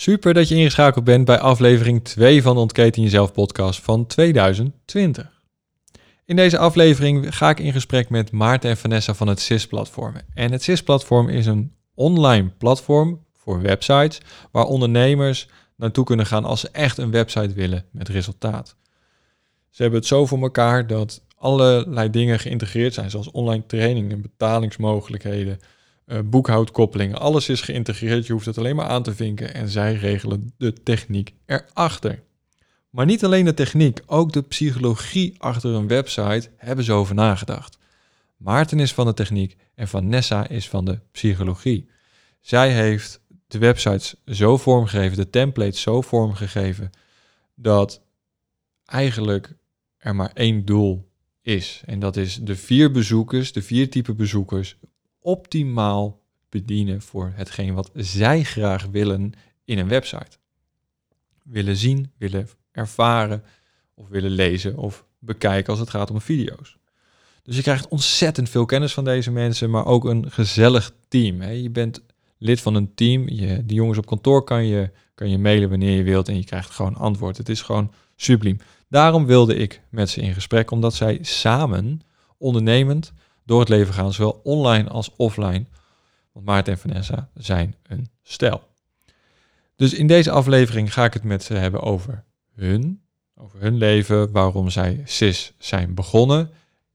Super dat je ingeschakeld bent bij aflevering 2 van de Ontketen Jezelf podcast van 2020. In deze aflevering ga ik in gesprek met Maarten en Vanessa van het CIS-platform. En het CIS-platform is een online platform voor websites waar ondernemers naartoe kunnen gaan als ze echt een website willen met resultaat. Ze hebben het zo voor elkaar dat allerlei dingen geïntegreerd zijn, zoals online trainingen, betalingsmogelijkheden, uh, boekhoudkoppelingen. Alles is geïntegreerd. Je hoeft het alleen maar aan te vinken en zij regelen de techniek erachter. Maar niet alleen de techniek, ook de psychologie achter een website hebben ze over nagedacht. Maarten is van de techniek en Vanessa is van de psychologie. Zij heeft de websites zo vormgegeven, de templates zo vormgegeven, dat eigenlijk er maar één doel is. En dat is de vier bezoekers, de vier type bezoekers, optimaal bedienen voor hetgeen wat zij graag willen in een website. Willen zien, willen ervaren of willen lezen of bekijken als het gaat om video's. Dus je krijgt ontzettend veel kennis van deze mensen, maar ook een gezellig team. Hè. Je bent lid van een team. Je, die jongens op kantoor kan je, kan je mailen wanneer je wilt en je krijgt gewoon antwoord. Het is gewoon subliem. Daarom wilde ik met ze in gesprek, omdat zij samen ondernemend door het leven gaan, zowel online als offline. Want Maarten en Vanessa zijn een stel. Dus in deze aflevering ga ik het met ze hebben over hun, over hun leven, waarom zij CIS zijn begonnen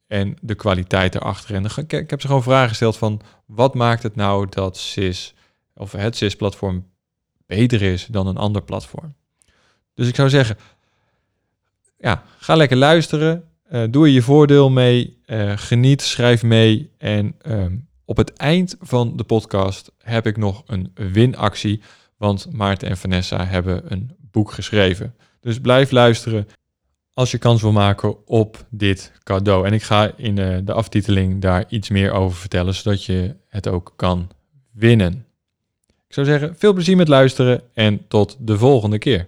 en de kwaliteit erachter. En ik heb ze gewoon vragen gesteld van wat maakt het nou dat CIS of het CIS-platform beter is dan een ander platform. Dus ik zou zeggen, ja, ga lekker luisteren. Uh, doe je je voordeel mee. Uh, geniet, schrijf mee. En ehm, op het eind van de podcast heb ik nog een winactie. Want Maarten en Vanessa hebben een boek geschreven. Dus blijf luisteren als je kans wil maken op dit cadeau. En ik ga in uh, de aftiteling daar iets meer over vertellen, zodat je het ook kan winnen. Ik zou zeggen, veel plezier met luisteren en tot de volgende keer.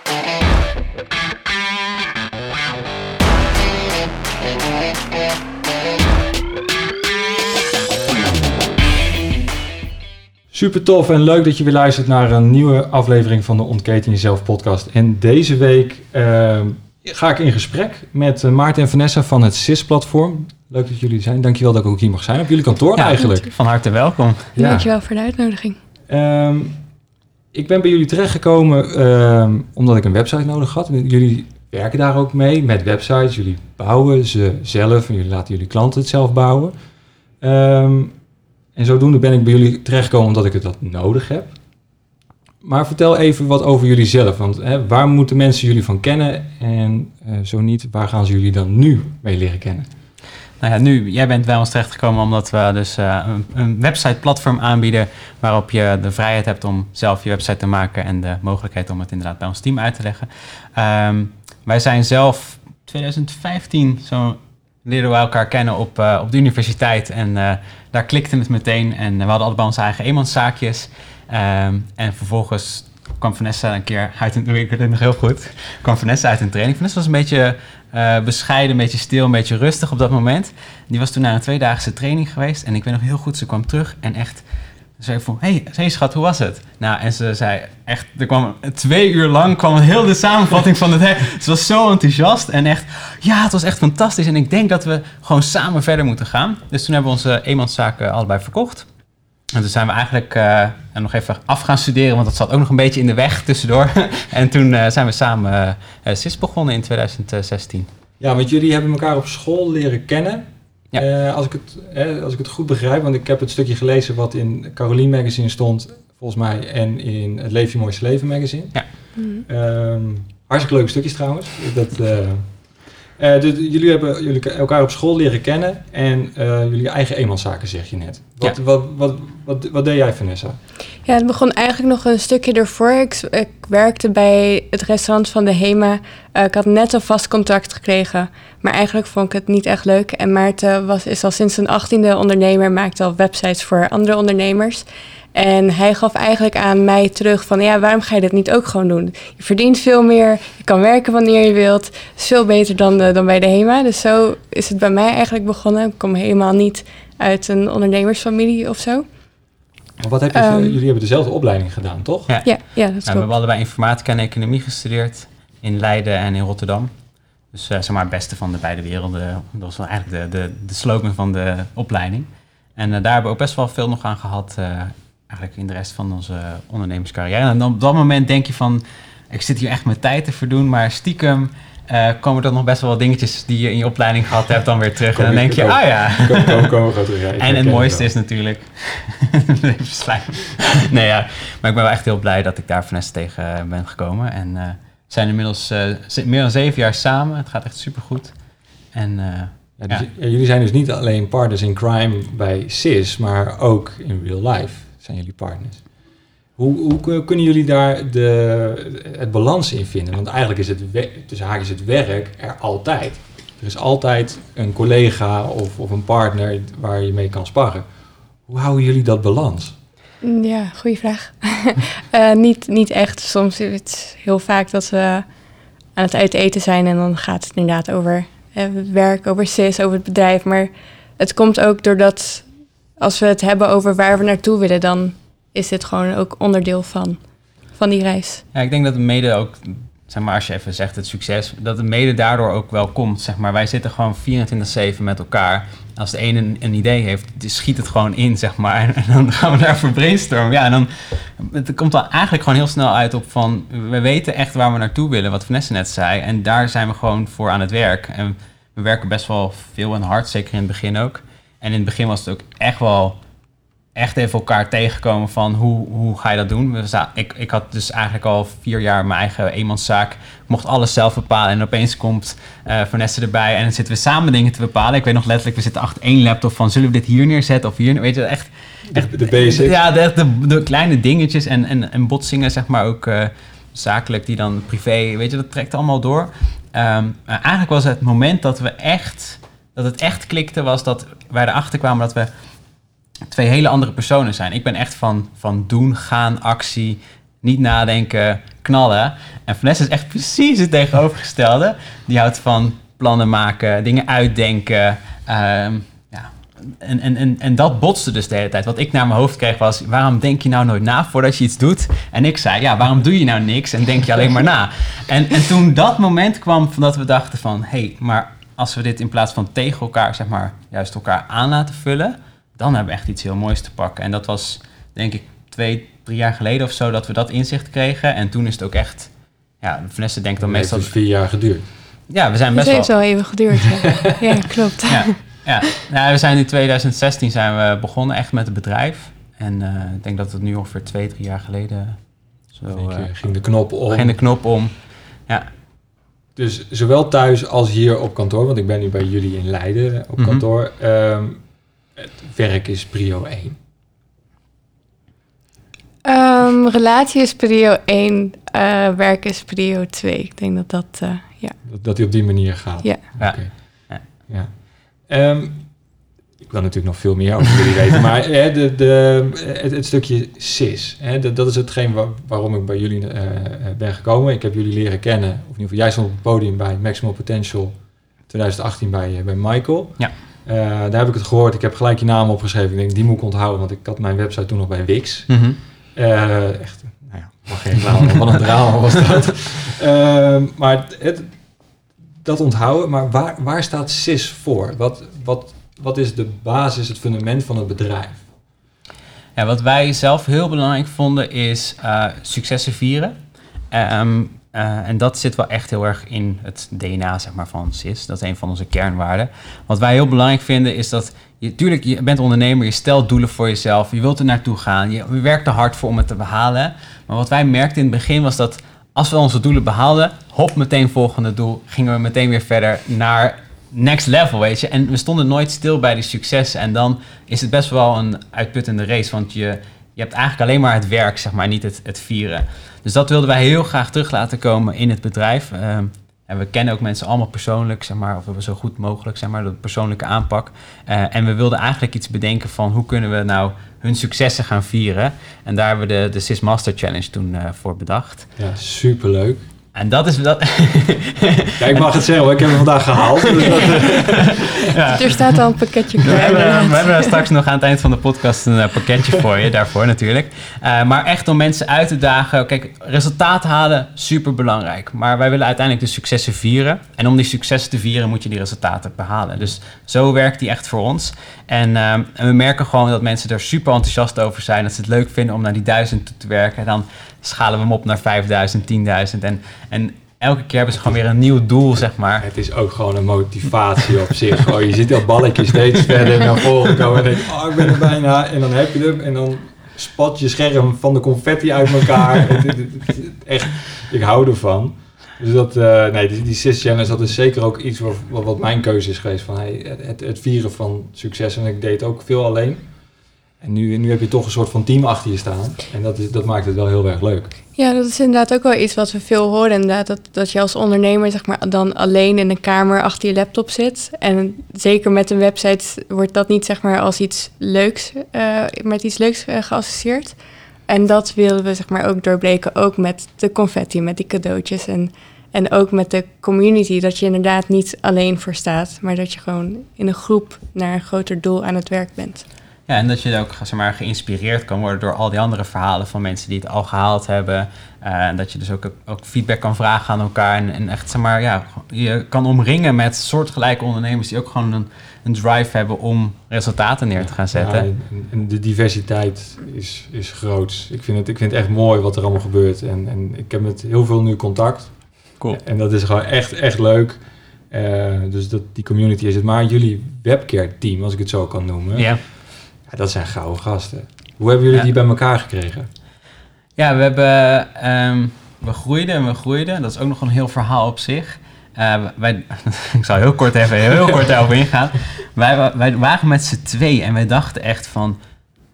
Super tof en leuk dat je weer luistert naar een nieuwe aflevering van de Ontketen Jezelf podcast. En deze week uh, ga ik in gesprek met uh, Maarten en Vanessa van het CIS-platform. Leuk dat jullie zijn. Dankjewel dat ik ook hier mag zijn op jullie kantoor ja, eigenlijk. Van harte welkom. Ja. Dankjewel voor de uitnodiging. Um, ik ben bij jullie terechtgekomen um, omdat ik een website nodig had. Jullie werken daar ook mee met websites. Jullie bouwen ze zelf en jullie laten jullie klanten het zelf bouwen. Um, en zodoende ben ik bij jullie terechtgekomen omdat ik het dat nodig heb. Maar vertel even wat over jullie zelf. Want hè, waar moeten mensen jullie van kennen? En uh, zo niet, waar gaan ze jullie dan nu mee leren kennen? Nou ja, nu, jij bent bij ons terechtgekomen omdat we dus uh, een, een website-platform aanbieden waarop je de vrijheid hebt om zelf je website te maken en de mogelijkheid om het inderdaad bij ons team uit te leggen. Um, wij zijn zelf 2015 zo leerden we elkaar kennen op, uh, op de universiteit en uh, daar klikte het meteen en we hadden allebei onze eigen eenmanszaakjes. Um, en vervolgens kwam Vanessa een keer uit een... Ik weet het nog heel goed. kwam Vanessa uit een training. Vanessa was een beetje uh, bescheiden, een beetje stil, een beetje rustig op dat moment. Die was toen naar een tweedaagse training geweest. En ik weet nog heel goed, ze kwam terug en echt zei van, hey, hey schat, hoe was het? Nou, en ze zei echt, er kwam twee uur lang kwam heel de samenvatting van het. Ze was zo enthousiast en echt, ja, het was echt fantastisch. En ik denk dat we gewoon samen verder moeten gaan. Dus toen hebben we onze eenmanszaken allebei verkocht. En toen zijn we eigenlijk uh, nog even af gaan studeren, want dat zat ook nog een beetje in de weg tussendoor. en toen uh, zijn we samen uh, CIS begonnen in 2016. Ja, want jullie hebben elkaar op school leren kennen. Ja. als, ik het, als ik het goed begrijp, want ik heb het stukje gelezen wat in Caroline Magazine stond, volgens mij, en in het Leef je Mooiste Leven magazine. Ja. Mm. hartstikke leuke stukjes trouwens. Dat, uh, dus jullie hebben jullie elkaar op school leren kennen en uh, jullie eigen eenmanszaken, zeg je net. Wat, wat, wat, wat, wat, deed jij, Vanessa? Ja, het begon eigenlijk nog een stukje ervoor. Ik, ik werkte bij het restaurant van de HEMA. Uh, ik had net een vast contract gekregen, maar eigenlijk vond ik het niet echt leuk. En Maarten was, is al sinds zijn achttiende ondernemer, maakte al websites voor andere ondernemers. En hij gaf eigenlijk aan mij terug van ja, waarom ga je dit niet ook gewoon doen? Je verdient veel meer, je kan werken wanneer je wilt. Het is veel beter dan, uh, dan bij de HEMA. Dus zo is het bij mij eigenlijk begonnen. Ik kom helemaal niet uit een ondernemersfamilie of zo. wat heb je, um, jullie hebben dezelfde opleiding gedaan, toch? Ja, ja, ja dat is ja, We hadden bij informatica en economie gestudeerd in Leiden en in Rotterdam. Dus uh, zeg maar het beste van de beide werelden. Dat was wel eigenlijk de, de, de slogan van de opleiding. En uh, daar hebben we ook best wel veel nog aan gehad eigenlijk in de rest van onze ondernemerscarrière. En dan op dat moment denk je van, ik zit hier echt mijn tijd te verdoen, maar stiekem uh, komen er nog best wel wat dingetjes die je in je opleiding gehad hebt dan weer terug. en dan denk je, ah ja. Kom, kom, kom, terug. Ja, en het mooiste is natuurlijk, nee ja, maar ik ben wel echt heel blij dat ik daar Vanessa tegen ben gekomen. En uh, zijn inmiddels uh, meer dan zeven jaar samen. Het gaat echt supergoed. En ja, dus, ja. jullie zijn dus niet alleen partners in crime bij CIS, maar ook in real life jullie partners. Hoe, hoe kunnen jullie daar de, het balans in vinden? Want eigenlijk is het, tussen haakjes het werk er altijd. Er is altijd een collega of, of een partner waar je mee kan sparren. Hoe houden jullie dat balans? Ja, goede vraag. uh, niet, niet echt. Soms is het heel vaak dat we aan het uit eten zijn en dan gaat het inderdaad over uh, werk, over CIS, over het bedrijf. Maar het komt ook doordat als we het hebben over waar we naartoe willen, dan is dit gewoon ook onderdeel van, van die reis. Ja, ik denk dat het mede ook, zeg maar, als je even zegt het succes, dat het mede daardoor ook wel komt. Zeg maar, wij zitten gewoon 24-7 met elkaar. Als de ene een, idee heeft, schiet het gewoon in, zeg maar. En dan gaan we daarvoor brainstormen. Ja, dan het komt dan eigenlijk gewoon heel snel uit op van, we weten echt waar we naartoe willen, wat Vanessa net zei. En daar zijn we gewoon voor aan het werk. En we werken best wel veel en hard, zeker in het begin ook. En in het begin was het ook echt wel echt even elkaar tegenkomen van hoe, hoe ga je dat doen. Ik, ik had dus eigenlijk al vier jaar mijn eigen eenmanszaak. Ik mocht alles zelf bepalen en opeens komt uh, Vanessa erbij en dan zitten we samen dingen te bepalen. Ik weet nog letterlijk, we zitten achter één laptop van zullen we dit hier neerzetten of hier? Weet je, echt... echt de, basics. Ja, de, de, de, kleine dingetjes en, en, en botsingen zeg maar ook uh, zakelijk die dan privé, weet je, dat trekt allemaal door. Um, eigenlijk was het moment dat we echt dat het echt klikte was dat wij erachter kwamen dat we twee hele andere personen zijn. Ik ben echt van, van doen, gaan, actie, niet nadenken, knallen. En Vanessa is echt precies het tegenovergestelde. Die houdt van plannen maken, dingen uitdenken. Um, ja. En, en, en, en dat botste dus de hele tijd. Wat ik naar mijn hoofd kreeg was: waarom denk je nou nooit na voordat je iets doet? En ik zei: ja, waarom doe je nou niks en denk je alleen maar na? En, en toen dat moment kwam van dat we dachten van: hé, hey, maar als we dit in plaats van tegen elkaar, zeg maar, juist elkaar aan laten vullen, dan hebben we echt iets heel moois te pakken. En dat was, denk ik, twee, drie jaar geleden of zo dat we dat inzicht kregen. En toen is het ook echt, ja, Vanessa denkt dan meestal... Het heeft vier jaar geduurd. Ja, we zijn best wel... Het heeft wel even geduurd, ja. ja klopt. Ja, ja. Nou, we zijn in 2016 zijn we begonnen echt met het bedrijf. En uh, ik denk dat het nu ongeveer twee, drie jaar geleden... Zo, uh, ging de knop om. Ging de knop om, ja. Dus zowel thuis als hier op kantoor, want ik ben nu bij jullie in Leiden op mhm. kantoor. Um, het werk is prio 1. Um, relatie is prio 1, uh, eh, werk is prio 2. Ik denk dat dat, uh, ja. Dat, dat die op die manier gaat. Ja. Okay. ja. ja. Um, wil natuurlijk nog veel meer over jullie weten, maar hè, de, de, het, stukje CIS, hè, dat, dat is hetgeen waarom ik bij jullie uh, ben gekomen. Ik heb jullie leren kennen, of in ieder geval jij stond op het podium bij Maximal Potential 2018 bij, bij Michael. Ja. Uh, daar heb ik het gehoord. Ik heb gelijk je naam opgeschreven. Ik denk, die moet ik onthouden, want ik had mijn website toen nog bij Wix. Mm -hmm. uh, echt, nou ja, mag geen drama, wat een drama was dat. Maar het, dat onthouden, maar waar, waar staat CIS voor? Wat, wat, wat is de basis, het fundament van het bedrijf? Ja, wat wij zelf heel belangrijk vonden is uh, successen vieren. Um, uh, en dat zit wel echt heel erg in het DNA zeg maar, van CIS. Dat is een van onze kernwaarden. Wat wij heel belangrijk vinden is dat je, tuurlijk, je bent ondernemer, je stelt doelen voor jezelf, je wilt er naartoe gaan, je, je werkt er hard voor om het te behalen. Maar wat wij merkten in het begin was dat als we onze doelen behaalden, hop meteen volgende doel, gingen we meteen weer verder naar next level, weet je. En we stonden nooit stil bij die successen. En dan is het best wel een uitputtende race, want je, je hebt eigenlijk alleen maar het werk, zeg maar, niet het, het vieren. Dus dat wilden wij heel graag terug laten komen in het bedrijf. Ehm, en we kennen ook mensen allemaal persoonlijk, zeg maar, of we zo goed mogelijk, zeg maar, de persoonlijke aanpak. Uh, en we wilden eigenlijk iets bedenken van hoe kunnen we nou hun successen gaan vieren. En daar hebben we de, de SIS Master Challenge toen uh, voor bedacht. Ja, superleuk. En dat is... Dat ja, ik mag het zeggen hoor. Ik heb hem vandaag gehaald. Dus dat, ja. Er staat al een pakketje klaar. We hebben, we hebben straks nog aan het eind van de podcast een uh, pakketje voor je. Daarvoor natuurlijk. Uh, maar echt om mensen uit te dagen. Kijk, resultaat halen, super belangrijk. Maar wij willen uiteindelijk de successen vieren. En om die successen te vieren moet je die resultaten behalen. Dus zo werkt die echt voor ons. En, uh, en we merken gewoon dat mensen er super enthousiast over zijn. Dat ze het leuk vinden om naar die duizend toe te werken. En dan schalen we hem op naar 5000, 10.000. En, en elke keer hebben ze gewoon weer een nieuw doel, zeg maar. Het is ook gewoon een motivatie op zich. Oh, je ziet dat balletje steeds verder naar voren komen en denk oh, ik ben er bijna. En dan heb je hem en dan spat je scherm van de confetti uit elkaar. Echt, ik hou ervan. Dus dat, uh, nee, die, die SIS Challenge, dat is zeker ook iets wat, wat mijn keuze is geweest. Van, hey, het, het vieren van succes. En ik deed ook veel alleen. En nu, nu heb je toch een soort van team achter je staan. En dat, is, dat maakt het wel heel erg leuk. Ja, dat is inderdaad ook wel iets wat we veel horen. Inderdaad, dat, dat je als ondernemer zeg maar, dan alleen in een kamer achter je laptop zit. En zeker met een website wordt dat niet zeg maar, als iets leuks, uh, met iets leuks uh, geassocieerd. En dat willen we zeg maar, ook doorbreken, ook met de confetti, met die cadeautjes. En, en ook met de community, dat je inderdaad niet alleen voor staat, maar dat je gewoon in een groep naar een groter doel aan het werk bent. Ja, en dat je ook zeg maar, geïnspireerd kan worden door al die andere verhalen van mensen die het al gehaald hebben. Uh, en dat je dus ook, ook feedback kan vragen aan elkaar. En, en, echt, zeg maar, ja, je kan omringen met soortgelijke ondernemers die ook gewoon een, een drive hebben om resultaten neer te gaan zetten. Ja, en de diversiteit is, is groot. Ik vind, het, ik vind het echt mooi wat er allemaal gebeurt. En, en ik heb met heel veel nu contact. Cool. En dat is gewoon echt, echt leuk. Uh, dus dat, die community is het. Maar jullie webcare team, als ik het zo kan noemen. Ja. Ja, dat zijn gouden gasten. Hoe hebben jullie ja. die bij elkaar gekregen? Ja, we hebben... Um, we groeiden en we groeiden. Dat is ook nog een heel verhaal op zich. Uh, wij, ik zal heel kort even heel kort daarover ingaan. Wij, wij waren met z'n twee en wij dachten echt van...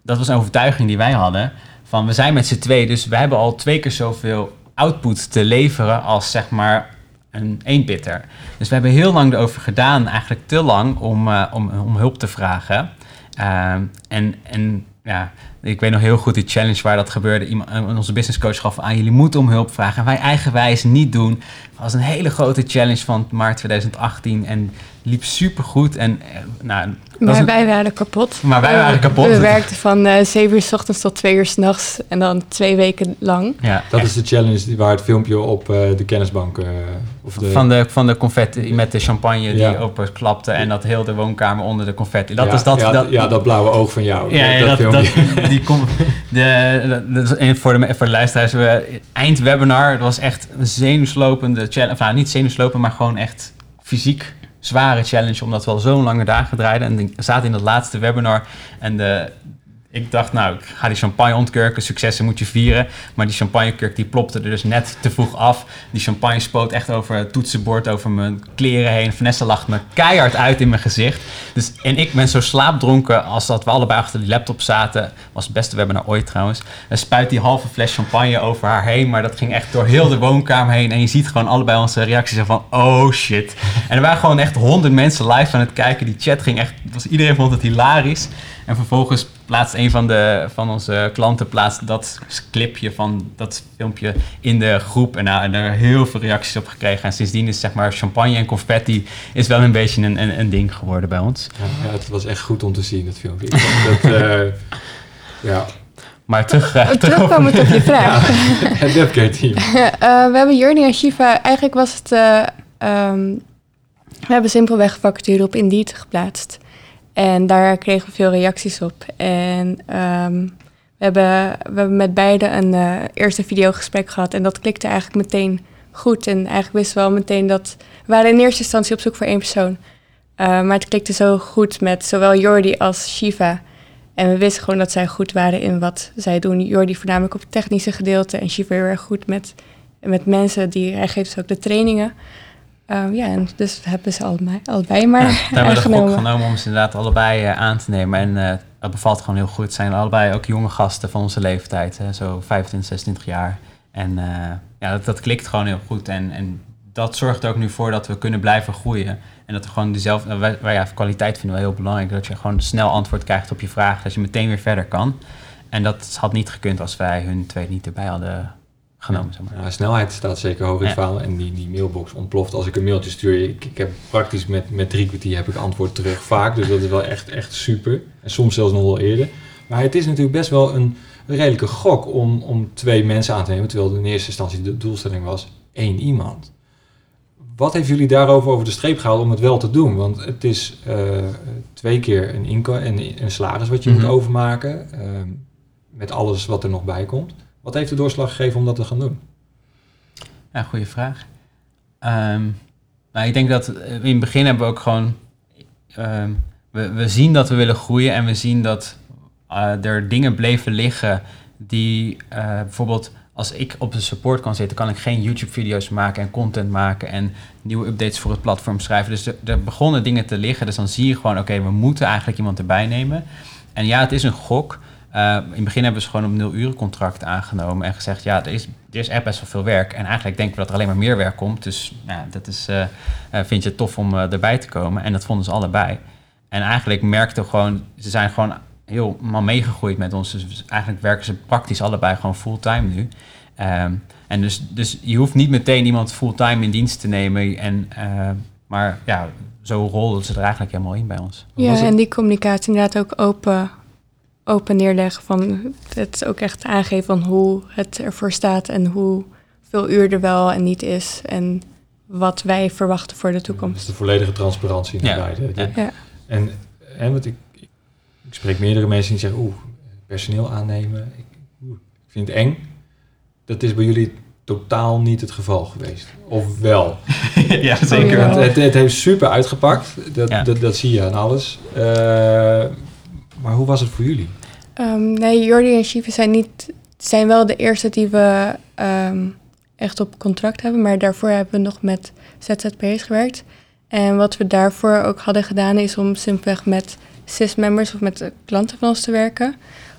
Dat was een overtuiging die wij hadden. Van we zijn met z'n twee, dus we hebben al twee keer zoveel output te leveren als zeg maar een eenbitter. Dus we hebben heel lang erover gedaan, eigenlijk te lang, om, uh, om, om hulp te vragen. Uh, en, en ja, ik weet nog heel goed die challenge waar dat gebeurde. Iemand, onze business coach gaf aan, jullie moeten om hulp vragen. En wij eigenwijs niet doen. Het was een hele grote challenge van maart 2018 en liep super goed. En, nou, maar wij waren kapot. Maar wij waren kapot. We werkten van uh, 7 uur s ochtends tot 2 uur s'nachts en dan twee weken lang. Ja, dat is de challenge waar het filmpje op uh, de kennisbank... Uh, of de... Van, de, van de confetti met de champagne die ja. openklapte en dat heel de woonkamer onder de confetti. Dat ja, is dat, ja, dat, ja, dat blauwe oog van jou. Ja, dat, dat, dat die kom, de, de, voor, de, voor de luisteraars, we, eind webinar, het was echt een zenuwslopende challenge. Nou, niet zenuwslopend, maar gewoon echt fysiek zware challenge, omdat we al zo'n lange dagen draaiden. En ik zat in dat laatste webinar en de, ik dacht, nou, ik ga die champagne ontkurken, successen moet je vieren. Maar die champagnekurk die plopte er dus net te vroeg af. Die champagne spoot echt over het toetsenbord, over mijn kleren heen. Vanessa lacht me keihard uit in mijn gezicht. Dus, en ik ben zo slaapdronken als dat we allebei achter die laptop zaten. Was het beste webinar ooit trouwens. En spuit die halve fles champagne over haar heen. Maar dat ging echt door heel de woonkamer heen. En je ziet gewoon allebei onze reacties van, oh shit. En er waren gewoon echt honderd mensen live aan het kijken. Die chat ging echt, was, iedereen vond het hilarisch. En vervolgens plaatst een van, de, van onze klanten plaatst dat clipje van dat filmpje in de groep. En, nou, en heel veel reacties op gekregen. En sindsdien is zeg maar champagne en confetti is wel een beetje een, een, een ding geworden bij ons. Ja, het was echt goed om te zien, dat filmpje. dat, uh, ja. Maar terug, uh, terugkomen op je vraag. Ja, het team. uh, we hebben Journey en Shiva, eigenlijk was het... Um, we hebben simpelweg vacature op Indeed geplaatst. En daar kregen we veel reacties op. En um, We hebben, we hebben met beide een uh, eerste videogesprek gehad en dat klikte eigenlijk meteen goed. En eigenlijk wisten we wel meteen dat... We waren in eerste instantie op zoek voor één persoon. Uh, maar het klikte zo goed met zowel Jordi als Shiva. En we wisten gewoon dat zij goed waren in wat zij doen. Jordi voornamelijk op het technische gedeelte en Shiva heel erg goed met, met mensen. Die, hij geeft dus ook de trainingen. Um, ja, en dus hebben ze allebei, allebei maar ja, daar hebben we de gok genomen om ze inderdaad allebei uh, aan te nemen. En uh, dat bevalt gewoon heel goed. Het zijn allebei ook jonge gasten van onze leeftijd, hè, zo 25, 26 jaar. En uh, ja, dat, dat, klikt gewoon heel goed. En, en dat zorgt er ook nu voor dat we kunnen blijven groeien. En dat we gewoon dezelfde. Wij, wij, ja, kwaliteit vinden we heel belangrijk. Dat je gewoon snel antwoord krijgt op je vraag. Dat je meteen weer verder kan. En dat had niet gekund als wij hun twee niet erbij hadden genomen. Zeg maar. ja, snelheid staat zeker hoog in het verhaal. En die, die mailbox ontploft als ik een mailtje stuur. Ik, ik heb praktisch met, met drie kwartier heb ik antwoord terug vaak. Dus dat is wel echt, echt super. En soms zelfs nog wel eerder. Maar het is natuurlijk best wel een, redelijke gok om, om twee mensen aan te nemen. Terwijl in eerste instantie de doelstelling was één iemand. Wat heeft jullie daarover over de streep gehaald om het wel te doen? Want het is uh, twee keer een, inko en een salaris wat je mm -hmm. moet overmaken. Uh, met alles wat er nog bij komt. Wat heeft de doorslag gegeven om dat te gaan doen? Ja, goede vraag. Um, nou, ik denk dat in het begin hebben we ook gewoon... Um, we, we zien dat we willen groeien en we zien dat uh, er dingen bleven liggen die uh, bijvoorbeeld als ik op de support kan zitten, kan ik geen YouTube-video's maken en content maken en nieuwe updates voor het platform schrijven. Dus er, er begonnen dingen te liggen. Dus dan zie je gewoon, oké, we moeten eigenlijk iemand erbij nemen. En ja, het is een gok. Uh, in het begin hebben ze gewoon een nul uren contract aangenomen en gezegd, ja, er is, er is echt best wel veel werk. En eigenlijk denken we dat er alleen maar meer werk komt. Dus ja, dat is, uh, uh, vind je het tof om erbij te komen. En dat vonden ze allebei. En eigenlijk merkte gewoon, ze zijn gewoon helemaal meegegroeid met ons. Dus eigenlijk werken ze praktisch allebei gewoon fulltime nu. Um, en dus, dus je hoeft niet meteen iemand fulltime in dienst te nemen. En, uh, maar ja, zo rolden ze er eigenlijk helemaal in bij ons. Ja, en die communicatie inderdaad ook open, open neerleggen. Van het ook echt aangeven van hoe het ervoor staat en hoeveel uur er wel en niet is. En wat wij verwachten voor de toekomst. Dus de volledige transparantie naar ja. beide. Ja. ja. En, en wat ik, ik spreek meerdere mensen die zeggen, oeh, personeel aannemen, ik, oeh, ik vind het eng. Dat is bij jullie totaal niet het geval geweest. Of wel? ja, zeker. Het, het, het, heeft super uitgepakt, dat, ja. dat, dat zie je aan alles. Uh, maar hoe was het voor jullie? Um, nee, Jordi en Shiva zijn, niet, zijn wel de eerste die we um, echt op contract hebben. Maar daarvoor hebben we nog met ZZP's gewerkt. En wat we daarvoor ook hadden gedaan is om simpelweg met SIS-members of met klanten van ons te werken.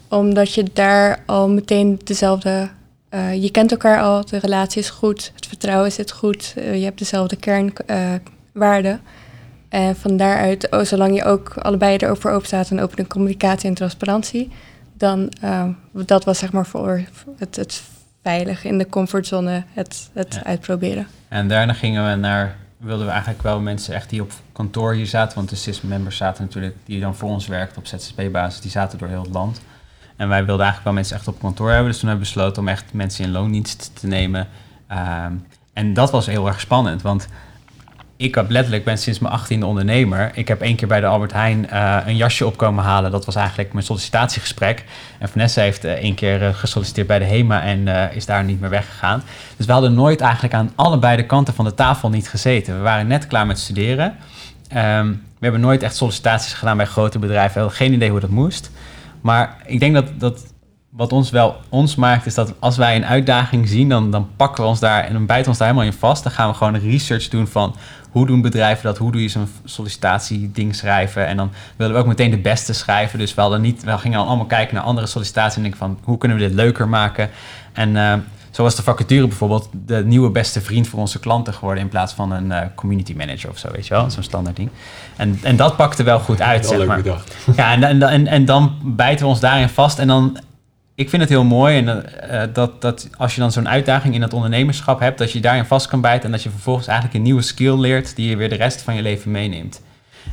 Omdat je daar al meteen dezelfde... Uh, je kent elkaar al, de relatie is goed, het vertrouwen zit goed. Uh, je hebt dezelfde kernwaarden. Uh, en van daaruit, oh, zolang je ook allebei erover open staat en opene communicatie en transparantie... dan, dat was zeg maar voor het, het veilig in de comfortzone het, het ja. uitproberen. En daarna gingen we naar wilden we eigenlijk wel mensen echt die op kantoor hier zaten. Want de SIS-members zaten natuurlijk, die dan voor ons werkten op ZZP-basis, die zaten door heel het land. En wij wilden eigenlijk wel mensen echt op kantoor hebben. Dus toen hebben we besloten om echt mensen in loondienst te nemen. Um, en dat was heel erg spannend, want ik heb letterlijk ben sinds mijn achttiende ondernemer. Ik heb één keer bij de Albert Heijn uh, een jasje opkomen halen. Dat was eigenlijk mijn sollicitatiegesprek. En Vanessa heeft uh, één keer uh, gesolliciteerd bij de HEMA en is daar niet meer weggegaan. Dus we hadden nooit eigenlijk aan allebei de kanten van de tafel niet gezeten. We waren net klaar met studeren. Um, we hebben nooit echt sollicitaties gedaan bij grote bedrijven. We hadden geen idee hoe dat moest. Maar ik denk dat, dat wat ons wel ons maakt, is dat als wij een uitdaging zien, dan, dan pakken we ons daar en dan bijten we ons daar helemaal in vast. Dan gaan we gewoon research doen van hoe doen bedrijven dat, hoe doe je zo'n sollicitatieding schrijven. En dan willen we ook meteen de beste schrijven. Dus we, hadden niet, we gingen allemaal kijken naar andere sollicitaties en denken van hoe kunnen we dit leuker maken. En uh, zo was de vacature bijvoorbeeld de nieuwe beste vriend voor onze klanten geworden in plaats van een uh, community manager of zo, weet je wel, zo'n standaard ding. En, en dat pakte wel goed uit, Wel zeg maar. Ja, en, en, en, en dan bijten we ons daarin vast en dan ik vind het heel mooi en, uh, dat, dat als je dan zo'n uitdaging in het ondernemerschap hebt, dat je daarin vast kan bijten en dat je vervolgens eigenlijk een nieuwe skill leert die je weer de rest van je leven meeneemt.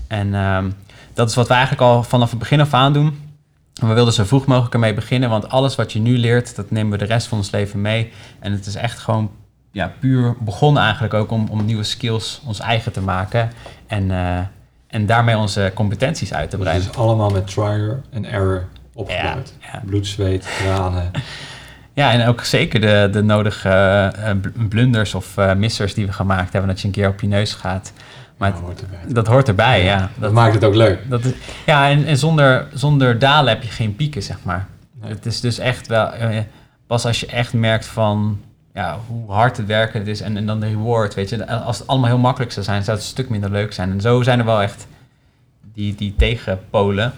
En uh, dat is wat we eigenlijk al vanaf het begin af aan doen. We wilden zo vroeg mogelijk ermee beginnen, want alles wat je nu leert, dat nemen we de rest van ons leven mee. En het is echt gewoon ja, puur begonnen eigenlijk ook om, om nieuwe skills ons eigen te maken en, uh, en daarmee onze competenties uit te breiden. Dus allemaal met trial and error opgebouwd. Ja. Bloed, zweet, tranen. Ja, en ook zeker de, de nodige eh, bl- blunders of eh, missers die we gemaakt hebben, dat je een keer op je neus gaat. Maar Dat hoort erbij. dat hoort erbij, ja. Dat Dat, maakt het ook leuk. dat is, ja, en, en zonder, zonder dalen heb je geen pieken, zeg maar. Nee. Het is dus echt wel, eh, pas als je echt merkt van ja, hoe hard het werken het is en, en dan de reward, weet je. Als het allemaal heel makkelijk zou zijn, zou het een stuk minder leuk zijn. En zo zijn er wel echt die, die tegenpolen.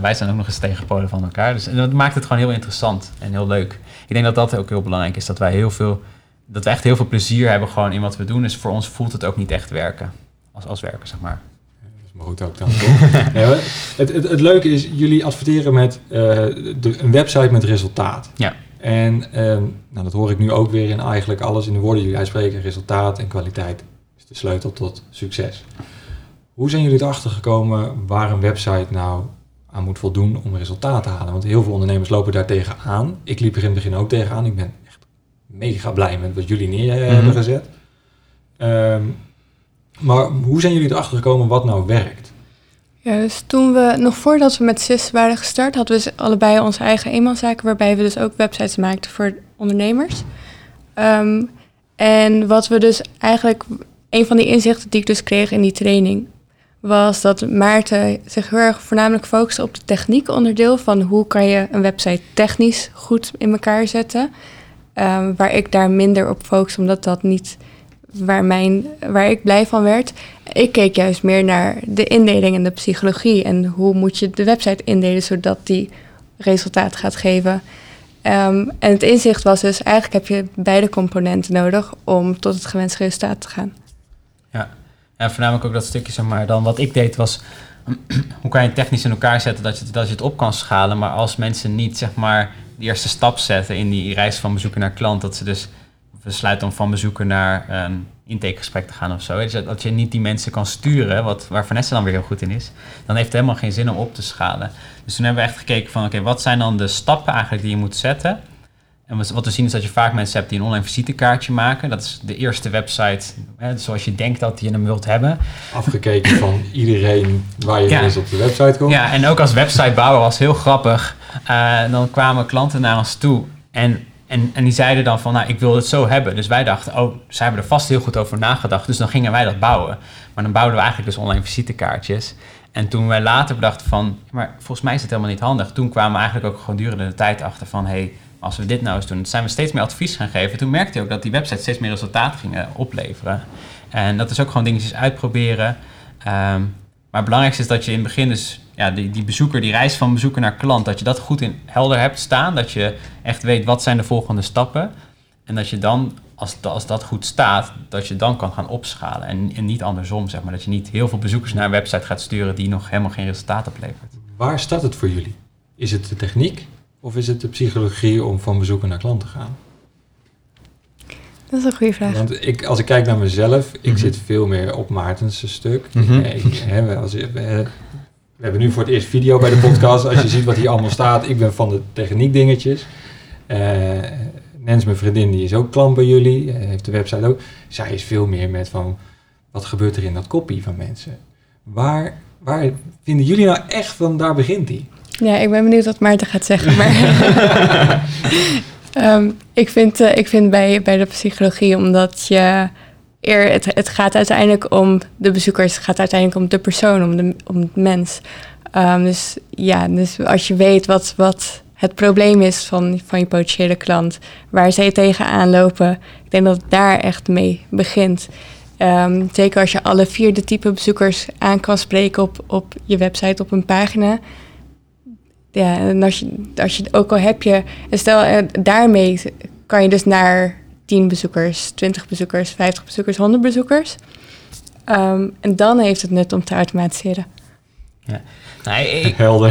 Wij zijn ook nog eens tegenpolen van elkaar. Dus dat maakt het gewoon heel interessant en heel leuk. Ik denk dat dat ook heel belangrijk is, dat wij heel veel, dat we echt heel veel plezier hebben gewoon in wat we doen. Dus voor ons voelt het ook niet echt werken, als, als werken, zeg maar. Dat is maar goed ook dan? Nee, maar het, het, het leuke is, jullie adverteren met eh, de, een website met resultaat. Ja. En ehm, nou, dat hoor ik nu ook weer in eigenlijk alles in de woorden die jullie uitspreken. Resultaat en kwaliteit is de sleutel tot succes. Hoe zijn jullie erachter gekomen waar een website nou aan moet voldoen om resultaat te halen? Want heel veel ondernemers lopen daar tegenaan. Ik liep er in het begin ook tegenaan. Ik ben echt mega blij met wat jullie neer eh, Mhm. hebben gezet. Ehm, maar hoe zijn jullie erachter gekomen wat nou werkt? Ja, dus toen we, nog voordat we met SIS waren gestart, hadden we dus allebei onze eigen eenmanszaken, waarbij we dus ook websites maakten voor ondernemers. Ehm, en wat we dus eigenlijk, een van die inzichten die ik dus kreeg in die training, was dat Maarten zich heel erg voornamelijk focuste op de techniek onderdeel van hoe kan je een website technisch goed in elkaar zetten. Ehm, waar ik daar minder op focus, omdat dat niet waar, mijn, waar ik blij van werd. Ik keek juist meer naar de indeling en de psychologie. En hoe moet je de website indelen zodat die resultaat gaat geven. Ehm, en het inzicht was dus, eigenlijk heb je beide componenten nodig om tot het gewenste resultaat te gaan. Ja, voornamelijk ook dat stukje, zeg maar, dan wat ik deed was, hoe kan je het technisch in elkaar zetten dat je, dat je het op kan schalen, maar als mensen niet, zeg maar, die eerste stap zetten in die reis van bezoeker naar klant, dat ze dus besluiten om van bezoeker naar een intakegesprek te gaan of zo, dus dat- dat je niet die mensen kan sturen, wat, waar Vanessa dan weer heel goed in is, dan heeft het helemaal geen zin om op te schalen. Dus toen hebben we echt gekeken van, oké, wat zijn dan de stappen eigenlijk die je moet zetten? En wat we zien is dat je vaak mensen hebt die een online visitekaartje maken. Dat is de eerste website hè, zoals je denkt dat je hem wilt hebben. Afgekeken van iedereen waar je Ja. eens op de website komt. Ja, en ook als websitebouwer was heel grappig. Eh, dan kwamen klanten naar ons toe en, en, en die zeiden dan van, nou, ik wil het zo hebben. Dus wij dachten, oh, zij hebben er vast heel goed over nagedacht. Dus dan gingen wij dat bouwen. Maar dan bouwden we eigenlijk dus online visitekaartjes. En toen wij later bedachten van, maar volgens mij is het helemaal niet handig. Toen kwamen we eigenlijk ook gewoon durende de tijd achter van, hey, als we dit nou eens doen, zijn we steeds meer advies gaan geven. Toen merkte je ook dat die websites steeds meer resultaat gingen opleveren. En dat is ook gewoon dingetjes uitproberen. Ehm, maar het belangrijkste is dat je in het begin dus ja, die, die bezoeker, die reis van bezoeker naar klant, dat je dat goed in helder hebt staan. Dat je echt weet wat zijn de volgende stappen. En dat je dan, als, als dat goed staat, dat je dan kan gaan opschalen. En, en niet andersom, zeg maar. Dat je niet heel veel bezoekers naar een website gaat sturen die nog helemaal geen resultaat oplevert. Waar staat het voor jullie? Is het de techniek of is het de psychologie om van bezoeker naar klant te gaan? Dat is een goede vraag. Want ik, als ik kijk naar mezelf, ik Mhm. zit veel meer op Maartens stuk. Mhm. Eh, ik- hè, we, als, we, we hebben nu voor het eerst video bij de podcast. Als je ziet wat hier allemaal staat, ik ben van de techniek dingetjes. Eh Nens, mijn vriendin, die is ook klant bij jullie, eh, heeft de website ook. Zij is veel meer met van, wat gebeurt er in dat kopie van mensen? Waar, waar vinden jullie nou echt van, daar begint die? Ja, ik ben benieuwd wat Maarten gaat zeggen. Maar Ehm, ik vind, eh, ik vind bij, bij de psychologie, omdat je eer, het, het gaat uiteindelijk om de bezoekers, het gaat uiteindelijk om de persoon, om de, om het mens. Ehm, dus ja, dus als je weet wat, wat het probleem is van, van je potentiële klant, waar zij tegenaan lopen, ik denk dat het daar echt mee begint. Ehm, zeker als je alle vier de type bezoekers aan kan spreken op, op je website, op een pagina. Ja, en als je, als je ook al heb je, en stel eh, daarmee kan je dus naar 10 bezoekers, 20 bezoekers, 50 bezoekers, 100 bezoekers. Ehm, en dan heeft het nut om te automatiseren. Nee, ik, Helder.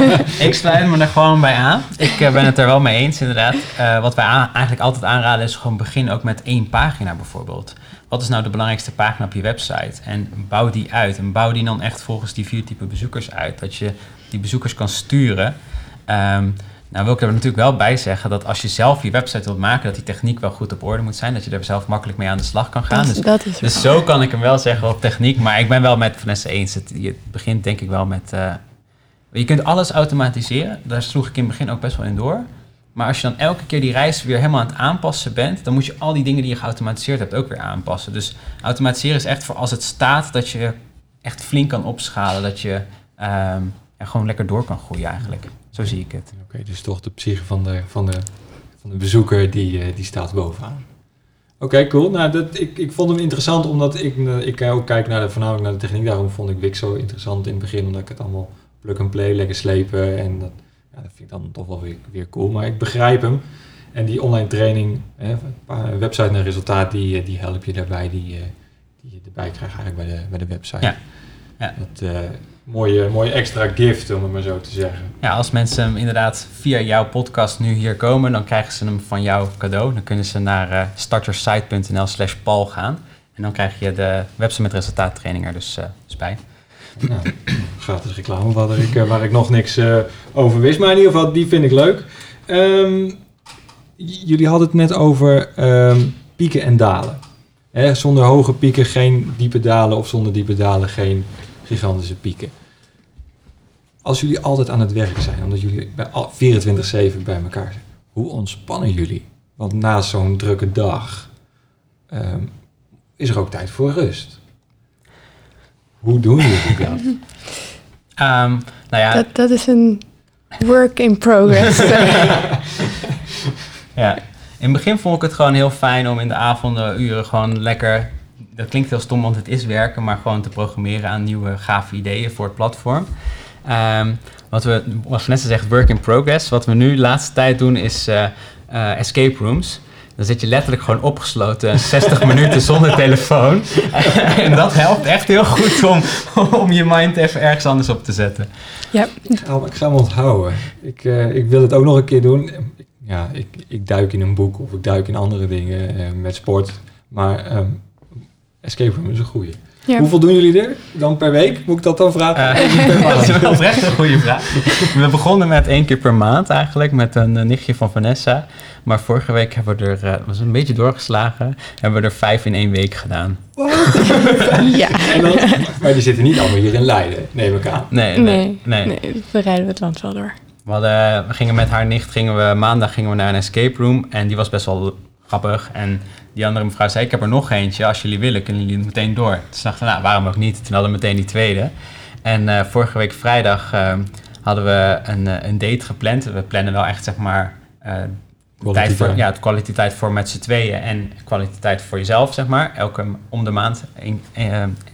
ik sluit me er gewoon bij aan. Ik eh, ben het er wel mee eens, inderdaad. Eh, wat wij aan- eigenlijk altijd aanraden is gewoon begin ook met één pagina bijvoorbeeld. Wat is nou de belangrijkste pagina op je website? En bouw die uit. En bouw die dan echt volgens die vier type bezoekers uit. Dat je die bezoekers kan sturen. Ehm, nou wil ik er natuurlijk wel bij zeggen dat als je zelf je website wilt maken, dat die techniek wel goed op orde moet zijn. Dat je er zelf makkelijk mee aan de slag kan gaan. Dat, Dus dat dus zo kan ik hem wel zeggen op techniek. Maar ik ben wel met Vanessa eens. Het, het begint denk ik wel met, eh, Je kunt alles automatiseren. Daar sloeg ik in het begin ook best wel in door. Maar als je dan elke keer die reis weer helemaal aan het aanpassen bent, dan moet je al die dingen die je geautomatiseerd hebt ook weer aanpassen. Dus automatiseren is echt voor als het staat dat je echt flink kan opschalen, dat je ehm, gewoon lekker door kan groeien eigenlijk. Zo zie ik het. Oké, dus toch de psyche van de, van de, van de bezoeker die, eh, die staat bovenaan. Oké, cool. Nou, dat, ik, ik vond hem interessant omdat ik, eh, ik ook kijk naar de, voornamelijk naar de techniek. Daarom vond ik Wix zo interessant in het begin, omdat ik het allemaal plug and play, lekker slepen. En dat, ja, dat vind ik dan toch wel weer, weer cool. Maar ik begrijp hem. En die online training, hè, een paar website naar resultaat, die, eh, die help je daarbij, die, eh, die je erbij krijgt eigenlijk bij de, bij de website. Ja. Ja. Dat, eh, mooie, mooie extra gift, om het maar zo te zeggen. Ja, als mensen hem inderdaad via jouw podcast nu hier komen, dan krijgen ze hem van jou cadeau. Dan kunnen ze naar uh, startersite.nl slash pal gaan. En dan krijg je de website met resultaattraining er dus, uh, dus bij. Nou, gratis reclame waar ik, eh, waar ik nog niks over wist. Maar in ieder geval, die vind ik leuk. Um, jullie hadden het net over um, pieken en dalen. Hè, zonder hoge pieken geen diepe dalen of zonder diepe dalen geen gigantische pieken. Als jullie altijd aan het werk zijn, omdat jullie bij 24-7 bij elkaar zijn, hoe ontspannen jullie? Want na zo'n drukke dag um, is er ook tijd voor rust. Hoe doen jullie dat? um, nou ja. Dat, dat is een work in progress. ja. In het begin vond ik het gewoon heel fijn om in de avonduren gewoon lekker... Dat klinkt heel stom, want het is werken, maar gewoon te programmeren aan nieuwe gave ideeën voor het platform. Um, wat we, wat Vanessa zegt, work in progress. Wat we nu de laatste tijd doen is uh, uh, escape rooms. Dan zit je letterlijk gewoon opgesloten 60 minuten zonder telefoon. en dat helpt echt heel goed om, om je mind even ergens anders op te zetten. Ja. Ik ga, ik ga hem onthouden. Ik, uh, ik wil het ook nog een keer doen. Ja, ik, ik duik in een boek of ik duik in andere dingen uh, met sport. Maar um, escape room is een goeie. Ja. Hoeveel doen jullie er dan per week? Moet ik dat dan vragen? Uh, dat is wel oprecht een goede vraag. We begonnen met één keer per maand eigenlijk, met een uh, nichtje van Vanessa. Maar vorige week hebben we er, uh, was een beetje doorgeslagen, hebben we er vijf in één week gedaan. ja. Dan, maar die zitten niet allemaal hier in Leiden, neem ik aan. Nee, nee, nee. nee. nee we rijden het land wel door. We, hadden, we gingen met haar nicht, gingen we, maandag gingen we naar een escape room en die was best wel grappig. En die andere mevrouw zei, ik heb er nog eentje. Als jullie willen, kunnen jullie meteen door. Toen dachten we, nou, waarom ook niet? Toen hadden we meteen die tweede. En uh, vorige week vrijdag uh, hadden we een, uh, een date gepland. We plannen wel echt, zeg maar, tijd voor, ja, kwaliteit voor met z'n tweeën en kwaliteit voor jezelf, zeg maar. Elke om de maand een,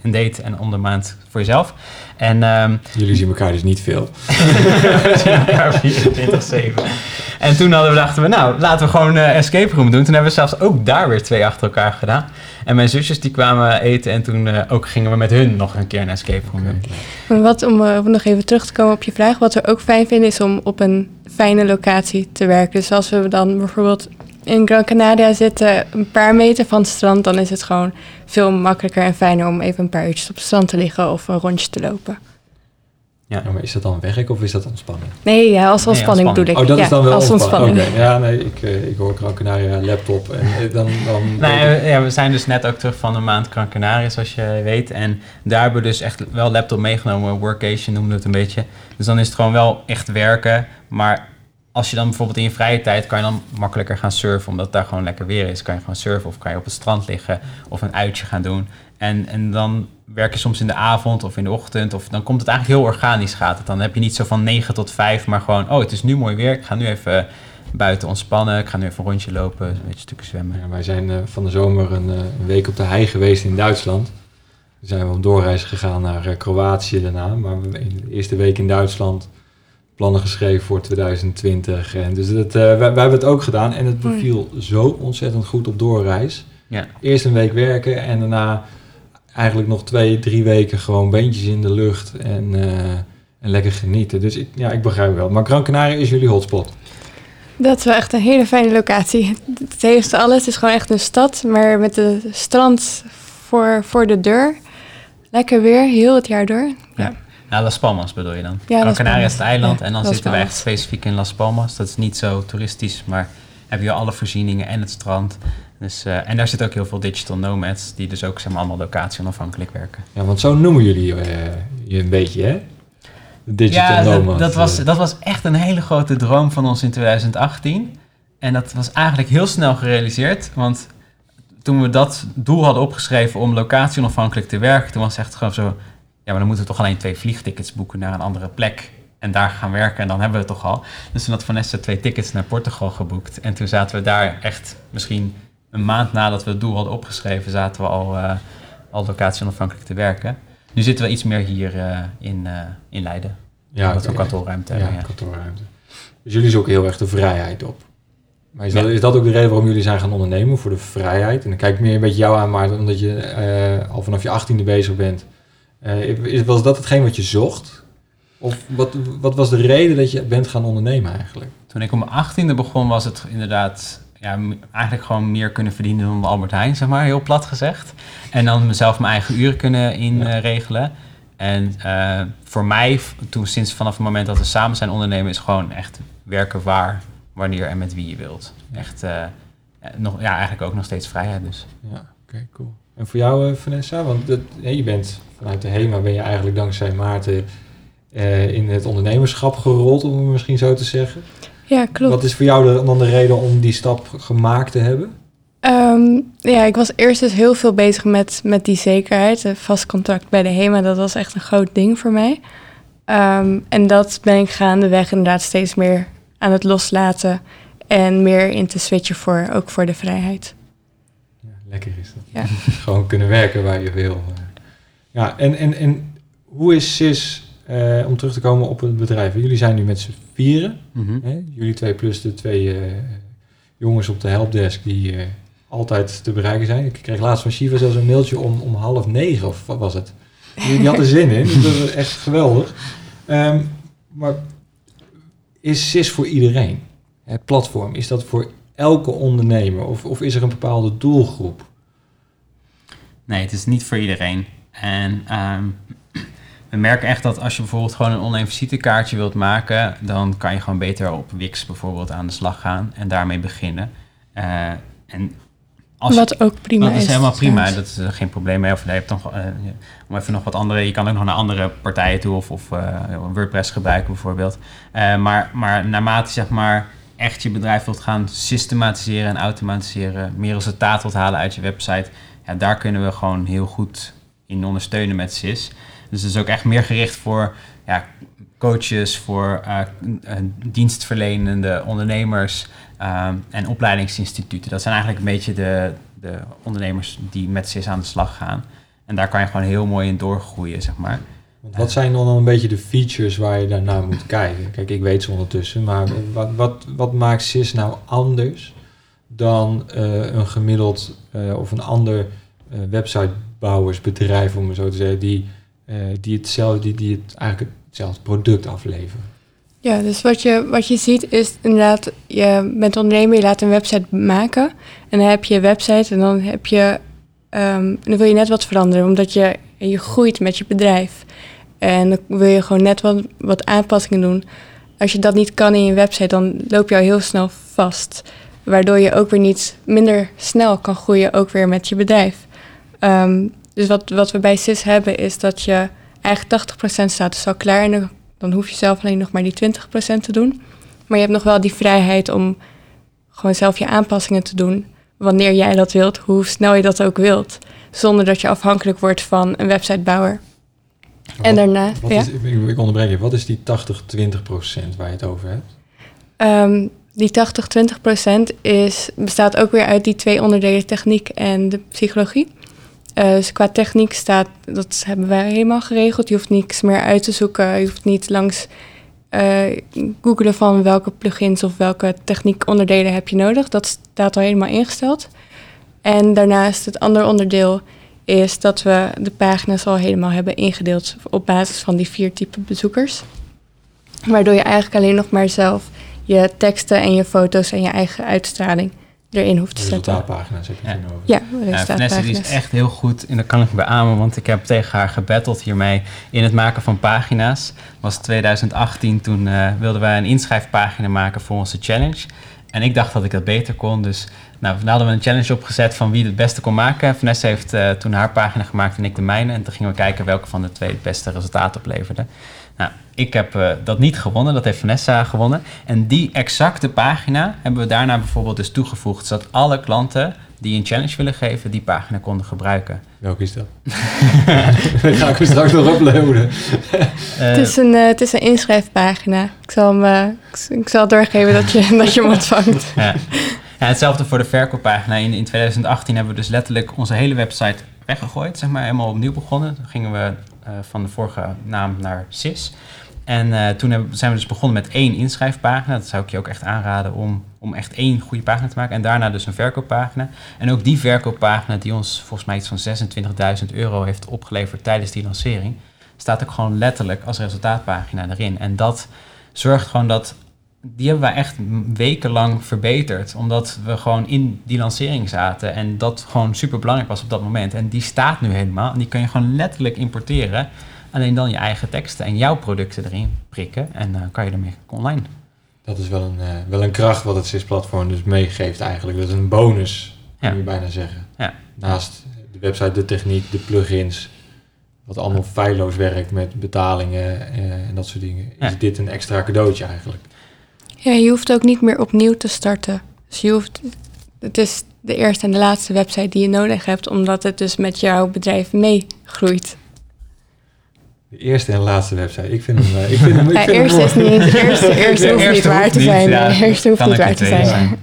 een date en om de maand voor jezelf. En, um, Jullie zien elkaar dus niet veel. we zien elkaar 24-7. En toen hadden we, dachten we, nou, laten we gewoon uh, escape room doen. Toen hebben we zelfs ook daar weer twee achter elkaar gedaan. En mijn zusjes die kwamen eten en toen uh, ook gingen we met hun nog een keer een escape room doen. Maar wat, om uh, nog even terug te komen op je vraag, wat we ook fijn vinden is om op een fijne locatie te werken. Dus als we dan bijvoorbeeld in Gran Canaria zitten, een paar meter van het strand, dan is het gewoon veel makkelijker en fijner om even een paar uurtjes op het strand te liggen of een rondje te lopen. Ja. ja, maar is dat dan werk of is dat ontspanning? Nee, ja, als ontspanning nee, bedoel ik. Oh, dat ja, is dan wel als ontspanning. ontspanning. Okay. Ja, nee, ik, uh, ik hoor Gran Canaria laptop en dan... dan nee, ja, we zijn dus net ook terug van een maand Gran Canaria, zoals je weet. En daar hebben we dus echt wel laptop meegenomen, workation noemen we het een beetje. Dus dan is het gewoon wel echt werken, maar als je dan bijvoorbeeld in je vrije tijd kan je dan makkelijker gaan surfen, omdat het daar gewoon lekker weer is. Kan je gewoon surfen of kan je op het strand liggen of een uitje gaan doen. En, en dan werk je soms in de avond of in de ochtend. Of dan komt het eigenlijk heel organisch gaat het. Dan heb je niet zo van 9 tot 5, maar gewoon, oh het is nu mooi weer. Ik ga nu even buiten ontspannen. Ik ga nu even een rondje lopen, een beetje stukken zwemmen. Wij zijn uh, van de zomer een, een, week op de hei geweest in Duitsland. Zijn we op doorreis gegaan naar uh, Kroatië daarna. Maar in de eerste week in Duitsland plannen geschreven voor 2020. En dus dat, wij, wij, hebben het ook gedaan en het beviel zo ontzettend goed op doorreis. Ja. Eerst een week werken en daarna eigenlijk nog twee, drie weken gewoon beentjes in de lucht en, uh, en lekker genieten. Dus ik, ja, ik begrijp wel. Maar Gran Canaria is jullie hotspot. Dat is wel echt een hele fijne locatie. Het heeft alles. Het is gewoon echt een stad, maar met de strand voor, voor de deur. Lekker weer, heel het jaar door. Ja. Nou, Las Palmas bedoel je dan? Ja, Gran Canaria is het eiland ja, en dan Las zitten we echt specifiek in Las Palmas. Dat is niet zo toeristisch, maar heb je alle voorzieningen en het strand. Dus, uh, en daar zitten ook heel veel digital nomads, die dus ook zeg maar, allemaal locatie onafhankelijk werken. Ja, want zo noemen jullie uh, je een beetje, hè? Digital ja, nomad. dat, dat, was, eh. dat was echt een hele grote droom van ons in 2018. En dat was eigenlijk heel snel gerealiseerd. Want toen we dat doel hadden opgeschreven om locatie onafhankelijk te werken, toen was het echt gewoon zo. Ja, maar dan moeten we toch alleen twee vliegtickets boeken naar een andere plek. En daar gaan werken en dan hebben we het toch al. Dus toen had Vanessa twee tickets naar Portugal geboekt. En toen zaten we daar echt misschien een maand nadat we het doel hadden opgeschreven, zaten we al, eh, al locatie onafhankelijk te werken. Nu zitten we iets meer hier eh, in, eh, in Leiden. Ja, dat we een oké. kantoorruimte Ja, hebben. Ja. kantoorruimte. Dus jullie zoeken heel erg de vrijheid op. Maar is dat, is dat ook de reden waarom jullie zijn gaan ondernemen? Voor de vrijheid? En dan kijk ik meer een beetje jou aan, maar omdat je al vanaf je achttiende bezig bent. Eh, was dat hetgeen wat je zocht? Of wat, wat was de reden dat je bent gaan ondernemen eigenlijk? Toen ik om mijn achttiende begon, was het inderdaad ja, eigenlijk gewoon meer kunnen verdienen dan Albert Heijn, zeg maar, heel plat gezegd. En dan mezelf mijn eigen uren kunnen inregelen. en eh, voor mij, toen sinds vanaf het moment dat we samen zijn ondernemen, is gewoon echt werken waar, wanneer en met wie je wilt. Echt, eh, nog, ja, eigenlijk ook nog steeds vrijheid dus. Ja, oké, cool. En voor jou, Vanessa? Want dat, je bent vanuit de HEMA ben je eigenlijk dankzij Maarten eh, in het ondernemerschap gerold, om het misschien zo te zeggen. Ja, klopt. Wat is voor jou de, dan de reden om die stap gemaakt te hebben? Ehm, ja, ik was eerst dus heel veel bezig met, met die zekerheid. Een vast contract bij de HEMA, dat was echt een groot ding voor mij. Ehm, en dat ben ik gaandeweg inderdaad steeds meer aan het loslaten. En meer in te switchen voor, ook voor de vrijheid. Ja, lekker is dat. Ja. Gewoon kunnen werken waar je wil. Ja, en, en, en hoe is SIS, eh, om terug te komen op het bedrijf? Jullie zijn nu met z'n vieren. Hè? Jullie twee plus de twee eh, jongens op de helpdesk die eh, altijd te bereiken zijn. Ik kreeg laatst van Shiva zelfs een mailtje om, om half negen, of wat was het? Die, had er zin in. Dat was echt geweldig. Ehm, maar is SIS voor iedereen? Het platform, is dat voor elke ondernemer? Of, of is er een bepaalde doelgroep? Nee, het is niet voor iedereen. En ehm, we merken echt dat als je bijvoorbeeld gewoon een online visitekaartje wilt maken, dan kan je gewoon beter op Wix bijvoorbeeld aan de slag gaan en daarmee beginnen. Eh, en als je- Wat ook prima dat is. is helemaal prima, dat is eh, geen probleem mee. Of je hebt eh, om even nog wat andere, je kan ook nog naar andere partijen toe of, of WordPress gebruiken bijvoorbeeld. Maar, maar naarmate zeg maar echt je bedrijf wilt gaan systematiseren en automatiseren, meer resultaat wilt halen uit je website, ja, daar kunnen we gewoon heel goed in ondersteunen met SIS. Dus het is ook echt meer gericht voor ja, coaches, voor eh, eh, dienstverlenende ondernemers ehm, en opleidingsinstituten. Dat zijn eigenlijk een beetje de, de ondernemers die met SIS aan de slag gaan. En daar kan je gewoon heel mooi in doorgroeien, zeg maar. Wat zijn dan een beetje de features waar je daarnaar moet kijken? Kijk, ik weet ze ondertussen, maar wat, wat, wat maakt SIS nou anders dan eh, een gemiddeld eh, of een ander eh, websitebouwersbedrijf, om het zo te zeggen, die, eh, die, hetzelfde, die, die het eigenlijk hetzelfde product afleveren? Ja, dus wat je, wat je ziet is inderdaad, je bent ondernemer, je laat een website maken. En dan heb je een website en dan heb je, ehm, dan wil je net wat veranderen, omdat je, je groeit met je bedrijf. En dan wil je gewoon net wat, wat aanpassingen doen. Als je dat niet kan in je website, dan loop je al heel snel vast. Waardoor je ook weer niet minder snel kan groeien, ook weer met je bedrijf. Ehm, dus wat, wat we bij SIS hebben, is dat je eigenlijk 80% staat dus al klaar. En dan, hoef je zelf alleen nog maar die 20% te doen. Maar je hebt nog wel die vrijheid om gewoon zelf je aanpassingen te doen. Wanneer jij dat wilt, hoe snel je dat ook wilt. Zonder dat je afhankelijk wordt van een websitebouwer. En daarna, Wat ja, is, ik, ik onderbreek je, wat is die 80-20% waar je het over hebt? ehm, die 80-20% is, bestaat ook weer uit die twee onderdelen techniek en de psychologie. Eh, dus qua techniek staat, dat hebben wij helemaal geregeld. Je hoeft niks meer uit te zoeken. Je hoeft niet langs eh googelen van welke plugins of welke techniekonderdelen heb je nodig. Dat staat al helemaal ingesteld. En daarnaast het andere onderdeel is dat we de pagina's al helemaal hebben ingedeeld op basis van die vier typen bezoekers. Waardoor je eigenlijk alleen nog maar zelf je teksten en je foto's en je eigen uitstraling erin hoeft te De zetten. resultaatpagina's heb je Ja. over. Ja, die is echt heel goed en dat kan ik beamen, want ik heb tegen haar gebatteld hiermee in het maken van pagina's. was 2018, toen eh, wilden wij een inschrijfpagina maken voor onze challenge. En ik dacht dat ik dat beter kon, dus nou, we hadden we een challenge opgezet van wie het beste kon maken. Vanessa heeft eh, toen haar pagina gemaakt en ik de mijne. En toen gingen we kijken welke van de twee het beste resultaat opleverde. Nou, ik heb eh, dat niet gewonnen, dat heeft Vanessa gewonnen. En die exacte pagina hebben we daarna bijvoorbeeld dus toegevoegd, zodat alle klanten die een challenge willen geven, die pagina konden gebruiken. Welke is dat? Dan ga ik hem straks nog uploaden. Eh, Het, is een, eh, het is een inschrijfpagina. Ik zal, hem, eh, ik, zal doorgeven dat je, dat je hem ontvangt. ja. Ja, hetzelfde voor de verkooppagina. In, in 2018 hebben we dus letterlijk onze hele website weggegooid, zeg maar, helemaal opnieuw begonnen. Toen gingen we van de vorige naam naar SIS. En eh, toen hebben, zijn we dus begonnen met één inschrijfpagina. Dat zou ik je ook echt aanraden om, om echt één goede pagina te maken. En daarna dus een verkooppagina. En ook die verkooppagina die ons volgens mij iets van 26.000 euro heeft opgeleverd tijdens die lancering, staat ook gewoon letterlijk als resultaatpagina erin. En dat zorgt gewoon dat die hebben wij echt wekenlang verbeterd. Omdat we gewoon in die lancering zaten. En dat gewoon super belangrijk was op dat moment. En die staat nu helemaal. En die kan je gewoon letterlijk importeren. Alleen dan je eigen teksten en jouw producten erin prikken. En dan kan je ermee online. Dat is wel een, eh, wel een kracht wat het SIS-platform dus meegeeft eigenlijk. Dat is een bonus, Ja. je bijna zeggen. Ja. Naast de website, de techniek, de plugins, wat allemaal feilloos werkt met betalingen eh, en dat soort dingen, Ja. is dit een extra cadeautje eigenlijk. Ja, je hoeft ook niet meer opnieuw te starten. Dus je hoeft, het is de eerste en de laatste website die je nodig hebt, omdat het dus met jouw bedrijf meegroeit. De eerste en laatste website. Ik vind hem, eh, ik vind hem, ik Ja, vind hem eerste is niet, eerste, eerste De hoeft niet waar hoeft te niet, zijn. ja. Nee, eerste hoeft niet waar te zijn. zijn.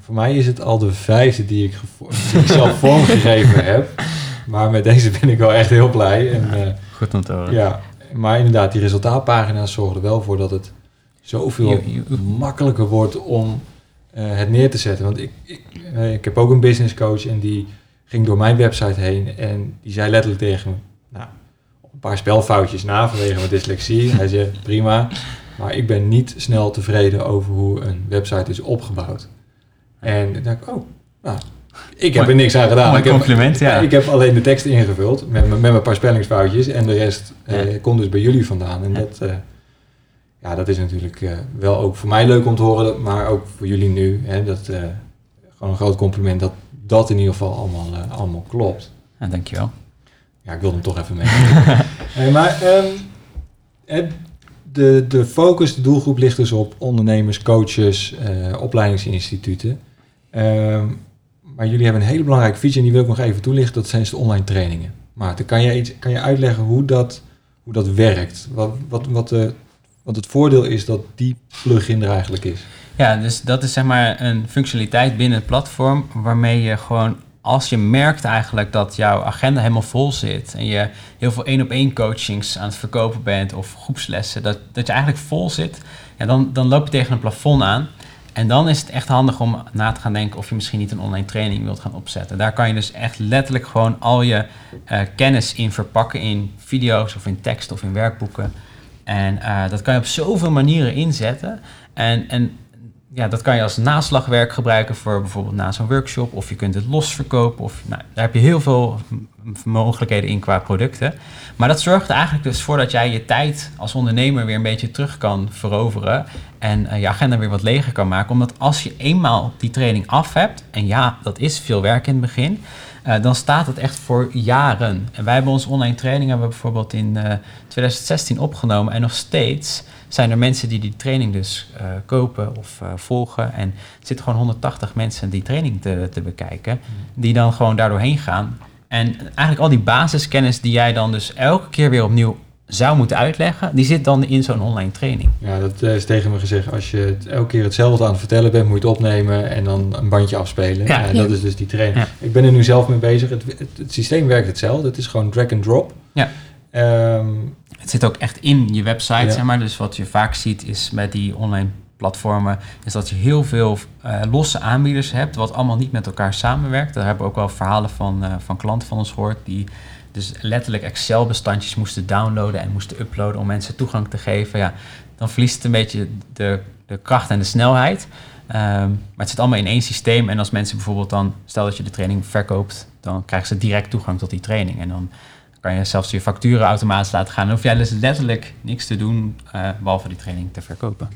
Voor mij is het al de vijfde die ik, gevo- die ik zelf vormgegeven heb. Maar met deze ben ik wel echt heel blij. En, eh, Goed om te horen. Ja, maar inderdaad, die resultaatpagina's zorgen er wel voor dat het zoveel Je- je- makkelijker wordt om eh, het neer te zetten. Want ik, ik, eh, ik heb ook een business coach en die ging door mijn website heen en die zei letterlijk tegen me, nou, een paar spelfoutjes na vanwege mijn dyslexie. Hij zei, prima, maar ik ben niet snel tevreden over hoe een website is opgebouwd. En dan dacht ik, oh, nou, ik heb er niks aan gedaan. Mooi Ik heb- compliment, ja. Ik heb alleen de tekst ingevuld met, met een paar spellingsfoutjes en de rest eh, Ja. komt dus bij jullie vandaan. En Ja. dat, eh, ja, dat is natuurlijk eh, wel ook voor mij leuk om te horen, maar ook voor jullie nu. Hè, dat, eh, gewoon een groot compliment dat dat in ieder geval allemaal, eh, allemaal klopt. Ja, dankjewel. Ja, ik wilde hem toch even mee. Maar ehm, eh, de, de focus, de doelgroep ligt dus op ondernemers, coaches, opleidingsinstituten. Ehm, maar jullie hebben een hele belangrijke feature en die wil ik nog even toelichten. Dat zijn dus de online trainingen. Maarten, kan je, iets, kan je uitleggen hoe dat, hoe dat werkt? Wat, wat, wat, de, wat het voordeel is dat die plugin er eigenlijk is? Ja, dus dat is zeg maar een functionaliteit binnen het platform waarmee je gewoon, als je merkt eigenlijk dat jouw agenda helemaal vol zit en je heel veel één op één coachings aan het verkopen bent of groepslessen, dat, dat je eigenlijk vol zit, ja, dan, dan loop je tegen een plafond aan. En dan is het echt handig om na te gaan denken of je misschien niet een online training wilt gaan opzetten. Daar kan je dus echt letterlijk gewoon al je eh, kennis in verpakken in video's of in tekst of in werkboeken. En eh, dat kan je op zoveel manieren inzetten. En, en ja, dat kan je als naslagwerk gebruiken voor bijvoorbeeld na zo'n workshop. Of je kunt het los verkopen. Of, nou, daar heb je heel veel mogelijkheden in qua producten. Maar dat zorgt eigenlijk dus voor dat jij je tijd als ondernemer weer een beetje terug kan veroveren. En eh, je agenda weer wat leger kan maken. Omdat als je eenmaal die training af hebt. En ja, dat is veel werk in het begin. Eh, dan staat het echt voor jaren. En wij hebben onze online training hebben we bijvoorbeeld in eh, 2016 opgenomen. En nog steeds zijn er mensen die die training dus eh, kopen of eh, volgen. En er zitten gewoon 180 mensen die training te, te bekijken. Die dan gewoon daardoorheen gaan. En eigenlijk al die basiskennis die jij dan dus elke keer weer opnieuw zou moeten uitleggen, die zit dan in zo'n online training. Ja, dat eh, is tegen me gezegd. Als je het elke keer hetzelfde aan het vertellen bent, moet je het opnemen en dan een bandje afspelen. Ja. Ja, dat is dus die training. Ja. Ik ben er nu zelf mee bezig. Het, het, het systeem werkt hetzelfde. Het is gewoon drag and drop. Ja. Ehm, Het zit ook echt in je website, Ja. zeg maar. Dus wat je vaak ziet is met die online platformen, is dat je heel veel eh, losse aanbieders hebt, wat allemaal niet met elkaar samenwerkt. Daar hebben we ook wel verhalen van, eh, van klanten van ons gehoord, die dus letterlijk Excel-bestandjes moesten downloaden en moesten uploaden om mensen toegang te geven. Ja, dan verliest het een beetje de, de kracht en de snelheid. Ehm, maar het zit allemaal in één systeem. En als mensen bijvoorbeeld dan, stel dat je de training verkoopt, dan krijgen ze direct toegang tot die training. En dan kan je zelfs je facturen automatisch laten gaan. Dan hoef jij dus letterlijk niks te doen, eh, behalve die training te verkopen.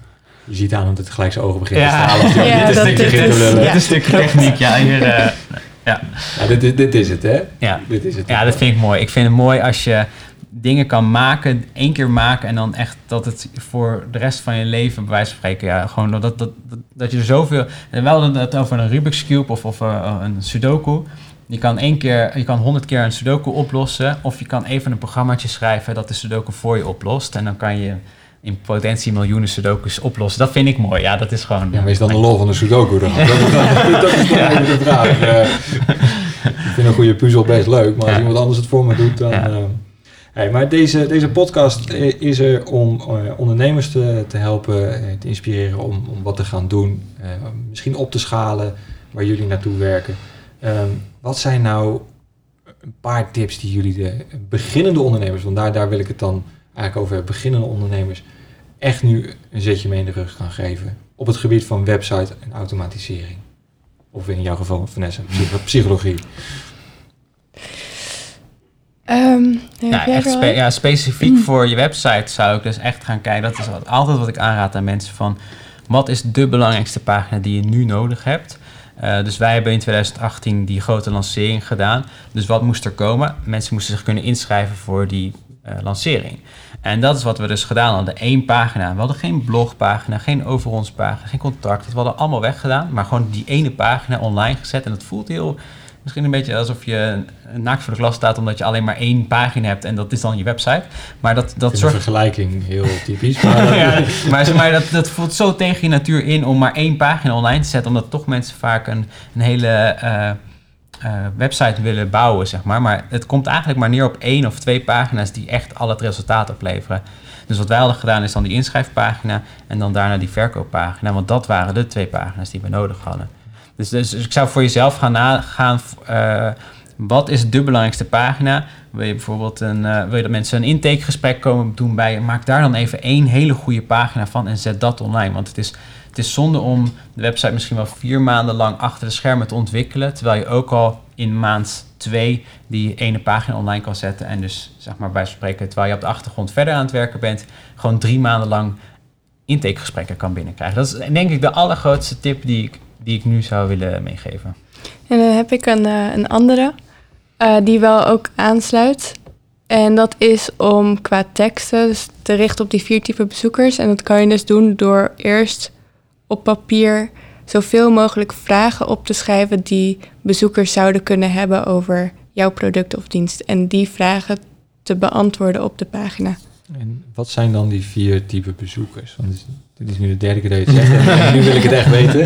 je ziet aan dat het gelijk zijn ogen begint te stralen. je Ja, ja. Dit is een stukje techniek, ja. Hier, eh, ja. Ja, dit, is- dit is het, hè? Ja. Dit is het. Ja, dat vind ik mooi. Ik vind het mooi als je dingen kan maken, één keer maken en dan echt dat het voor de rest van je leven, bij wijze van spreken, ja, gewoon dat, dat, dat, dat je er zoveel, en wel het over een Rubik's Cube of, of uh, een Sudoku, je kan één keer, je kan honderd keer een Sudoku oplossen, of je kan even een programmaatje schrijven dat de Sudoku voor je oplost en dan kan je in potentie miljoenen Sudokus oplossen. Dat vind ik mooi. Ja, dat is gewoon... Ja, maar is dan de lol van de Sudoku dan? dat, is dan, dat is dan de vraag. Uh, ik vind een goede puzzel best leuk, maar als iemand anders het voor me doet, dan... Uh, hey, maar deze, deze podcast is er om uh, ondernemers te, te helpen, te inspireren om, om wat te gaan doen. misschien op te schalen waar jullie naartoe werken. Um, wat zijn nou een paar tips die jullie de beginnende ondernemers, want daar, daar wil ik het dan eigenlijk over beginnende ondernemers, echt nu een zetje mee in de rug kan geven op het gebied van website en automatisering? Of in jouw geval, Vanessa, psychologie. Um, ja, echt spe ja, specifiek voor je website zou ik dus echt gaan kijken. Dat is altijd wat ik aanraad aan mensen van... wat is de belangrijkste pagina die je nu nodig hebt? Uh, dus wij hebben in 2018 die grote lancering gedaan. Dus wat moest er komen? Mensen moesten zich kunnen inschrijven voor die uh, lancering. En dat is wat we dus gedaan hadden. Eén pagina. We hadden geen blogpagina, geen over ons pagina, geen contact. We hadden allemaal weggedaan, maar gewoon die ene pagina online gezet. En dat voelt heel, misschien een beetje alsof je naakt voor de klas staat, omdat je alleen maar één pagina hebt en dat is dan je website. Maar dat, dat soort. vergelijking heel typisch. Maar, ja, maar, maar dat, dat voelt zo tegen je natuur in om maar één pagina online te zetten, omdat toch mensen vaak een, een hele. Uh, uh, website willen bouwen, zeg maar. Maar het komt eigenlijk maar neer op één of twee pagina's die echt al het resultaat opleveren. Dus wat wij hadden gedaan is dan die inschrijfpagina en dan daarna die verkooppagina. Want dat waren de twee pagina's die we nodig hadden. Dus, dus, ik zou voor jezelf gaan nagaan, uh, wat is de belangrijkste pagina? Wil je bijvoorbeeld een, uh, wil je dat mensen een intakegesprek komen doen bij je? Maak daar dan even één hele goede pagina van en zet dat online. Want het is het is zonde om de website misschien wel vier maanden lang achter de schermen te ontwikkelen, terwijl je ook al in maand twee die ene pagina online kan zetten en dus zeg maar bij spreken, terwijl je op de achtergrond verder aan het werken bent, gewoon drie maanden lang intakegesprekken kan binnenkrijgen. Dat is denk ik de allergrootste tip die ik, die ik nu zou willen meegeven. En dan heb ik een, uh, een andere uh, die wel ook aansluit. En dat is om qua teksten dus te richten op die vier typen bezoekers. En dat kan je dus doen door eerst op papier zoveel mogelijk vragen op te schrijven die bezoekers zouden kunnen hebben over jouw product of dienst. En die vragen te beantwoorden op de pagina. En wat zijn dan die vier type bezoekers? Want dit is nu de derde keer dat je het zegt nu wil ik het echt weten.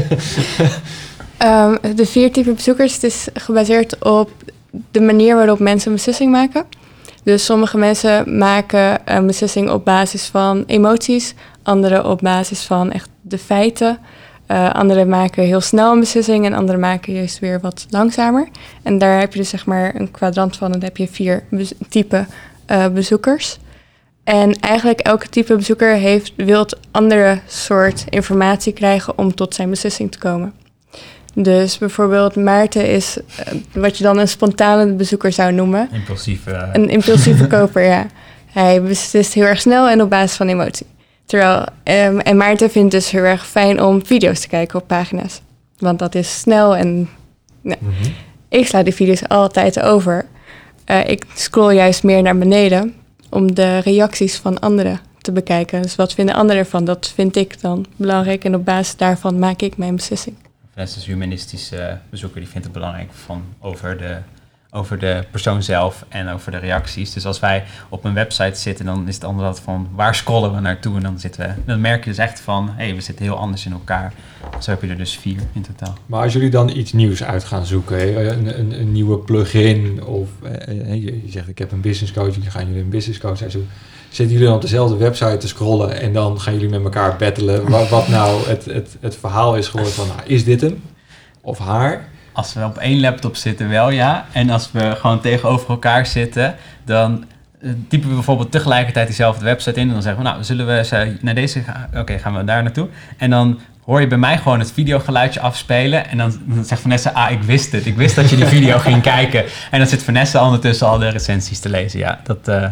um, de vier type bezoekers, het is gebaseerd op de manier waarop mensen een beslissing maken. Dus sommige mensen maken een beslissing op basis van emoties, anderen op basis van echt de feiten. Uh, anderen maken heel snel een beslissing en anderen maken juist weer wat langzamer. En daar heb je dus zeg maar een kwadrant van en dan heb je vier type uh, bezoekers. En eigenlijk elke type bezoeker heeft, wil andere soort informatie krijgen om tot zijn beslissing te komen. Dus bijvoorbeeld Maarten is uh, wat je dan een spontane bezoeker zou noemen. Impulsieve. Een impulsieve koper, ja. Hij beslist heel erg snel en op basis van emotie. Terwijl, um, en Maarten vindt het dus heel erg fijn om video's te kijken op pagina's. Want dat is snel en nou, mm -hmm. ik sla die video's altijd over. Uh, ik scroll juist meer naar beneden om de reacties van anderen te bekijken. Dus wat vinden anderen ervan? Dat vind ik dan belangrijk en op basis daarvan maak ik mijn beslissing. Net als humanistische bezoeker, die vindt het belangrijk van over de over de persoon zelf en over de reacties. Dus als wij op een website zitten, dan is het altijd van waar scrollen we naartoe? En dan, zitten we, dan merk je dus echt van, hé, hey, we zitten heel anders in elkaar. Zo heb je er dus vier in totaal. Maar als jullie dan iets nieuws uit gaan zoeken, een, een, een nieuwe plugin of je, je, zegt ik heb een business coach, dan gaan jullie een business coach uitzoeken. Zitten jullie dan op dezelfde website te scrollen en dan gaan jullie met elkaar battelen wat, wat nou het, het, het verhaal is geworden van, nou, is dit hem of haar? Als we op één laptop zitten, wel ja. En als we gewoon tegenover elkaar zitten, dan uh, typen we bijvoorbeeld tegelijkertijd diezelfde website in. En dan zeggen we, nou, zullen we naar deze gaan? Oké, gaan we daar naartoe. En dan hoor je bij mij gewoon het videogeluidje afspelen. En dan, dan zegt Vanessa, ah, ik wist het. Ik wist dat je die video ging kijken. En dan zit Vanessa ondertussen al de recensies te lezen. Ja, dat... Uh...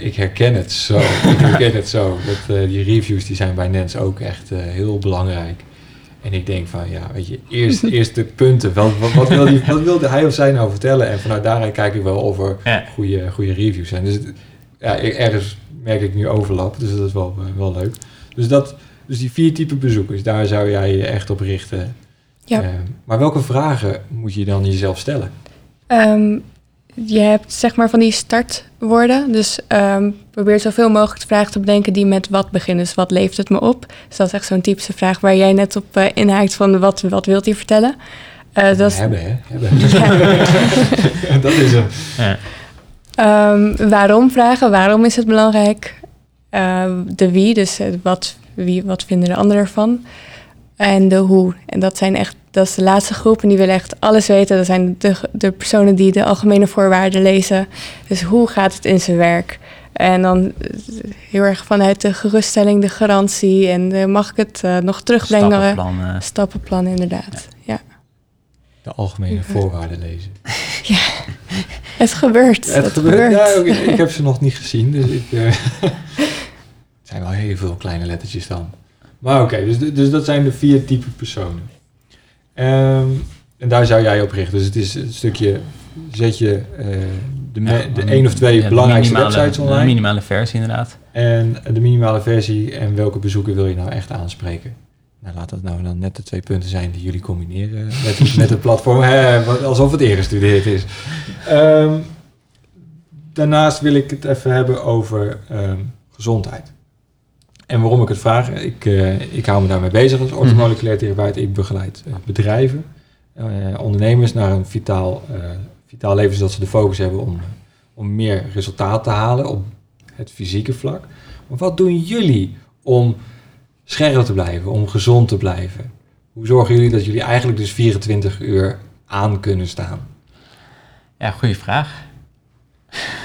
Ik herken het zo. ik herken het zo. Dat, uh, die reviews die zijn bij Nens ook echt heel belangrijk. En ik denk van, ja, weet je, eerst, eerst de punten. Wat, wat, wat, wil die, wat wilde hij of zij nou vertellen? En vanuit daaruit kijk ik wel of er Ja. goede, goede reviews zijn. Dus het- ja, ergens merk ik nu overlap, dus dat is wel, eh, wel leuk. Dus, dat, dus die vier typen bezoekers, daar zou jij je echt op richten. Ja. Eh, maar welke vragen moet je dan jezelf stellen? Ehm, je hebt zeg maar van die startwoorden. Dus ehm, probeer zoveel mogelijk de vragen te bedenken die met wat beginnen. Dus wat levert het me op? Dus dat is echt zo'n typische vraag waar jij net op eh, inhaakt van wat, wat wilt hij vertellen? Eh, dat is, Hebben, hè? Hebben. dat is hem. Ja. Ehm, waarom vragen? Waarom is het belangrijk? Eh, de wie, dus eh, wat, wie, wat vinden de anderen ervan? En de hoe. En dat zijn echt, dat is de laatste groep en die willen echt alles weten. Dat zijn de, de personen die de algemene voorwaarden lezen. Dus hoe gaat het in zijn werk? En dan eh, heel erg vanuit de geruststelling, de garantie. En eh, mag ik het eh, nog terugbrengen? Stappenplan. eh. Stappenplan, inderdaad. Ja. De algemene voorwaarden lezen. Het gebeurt. Het Het, gebeurt. gebeurt. Ja, oké, ik heb ze nog niet gezien, dus ik... eh, het zijn wel heel veel kleine lettertjes dan. Maar oké, dus, dus dat zijn de vier type personen. Ehm, en daar zou jij op richten. Dus het is een stukje, zet je eh, de, me- de een- één of twee ja, de belangrijkste minimale- websites De online. minimale versie inderdaad. En de minimale versie en welke bezoeker wil je nou echt aanspreken? Nou, laat dat nou dan net de twee punten zijn die jullie combineren met, met het platform. Hè, alsof het ingestudeerd is. Ehm, daarnaast wil ik het even hebben over ehm, gezondheid. En waarom ik het vraag, ik, eh, ik hou me daarmee bezig als orthomoleculair therapeut. Ik begeleid eh, bedrijven, eh, ondernemers naar een vitaal, vitaal leven, zodat ze de focus hebben om, om meer resultaat te halen op het fysieke vlak. Maar wat doen jullie om scherp te blijven, om gezond te blijven? Hoe zorgen jullie dat jullie eigenlijk dus 24 uur aan kunnen staan? Ja, goede vraag.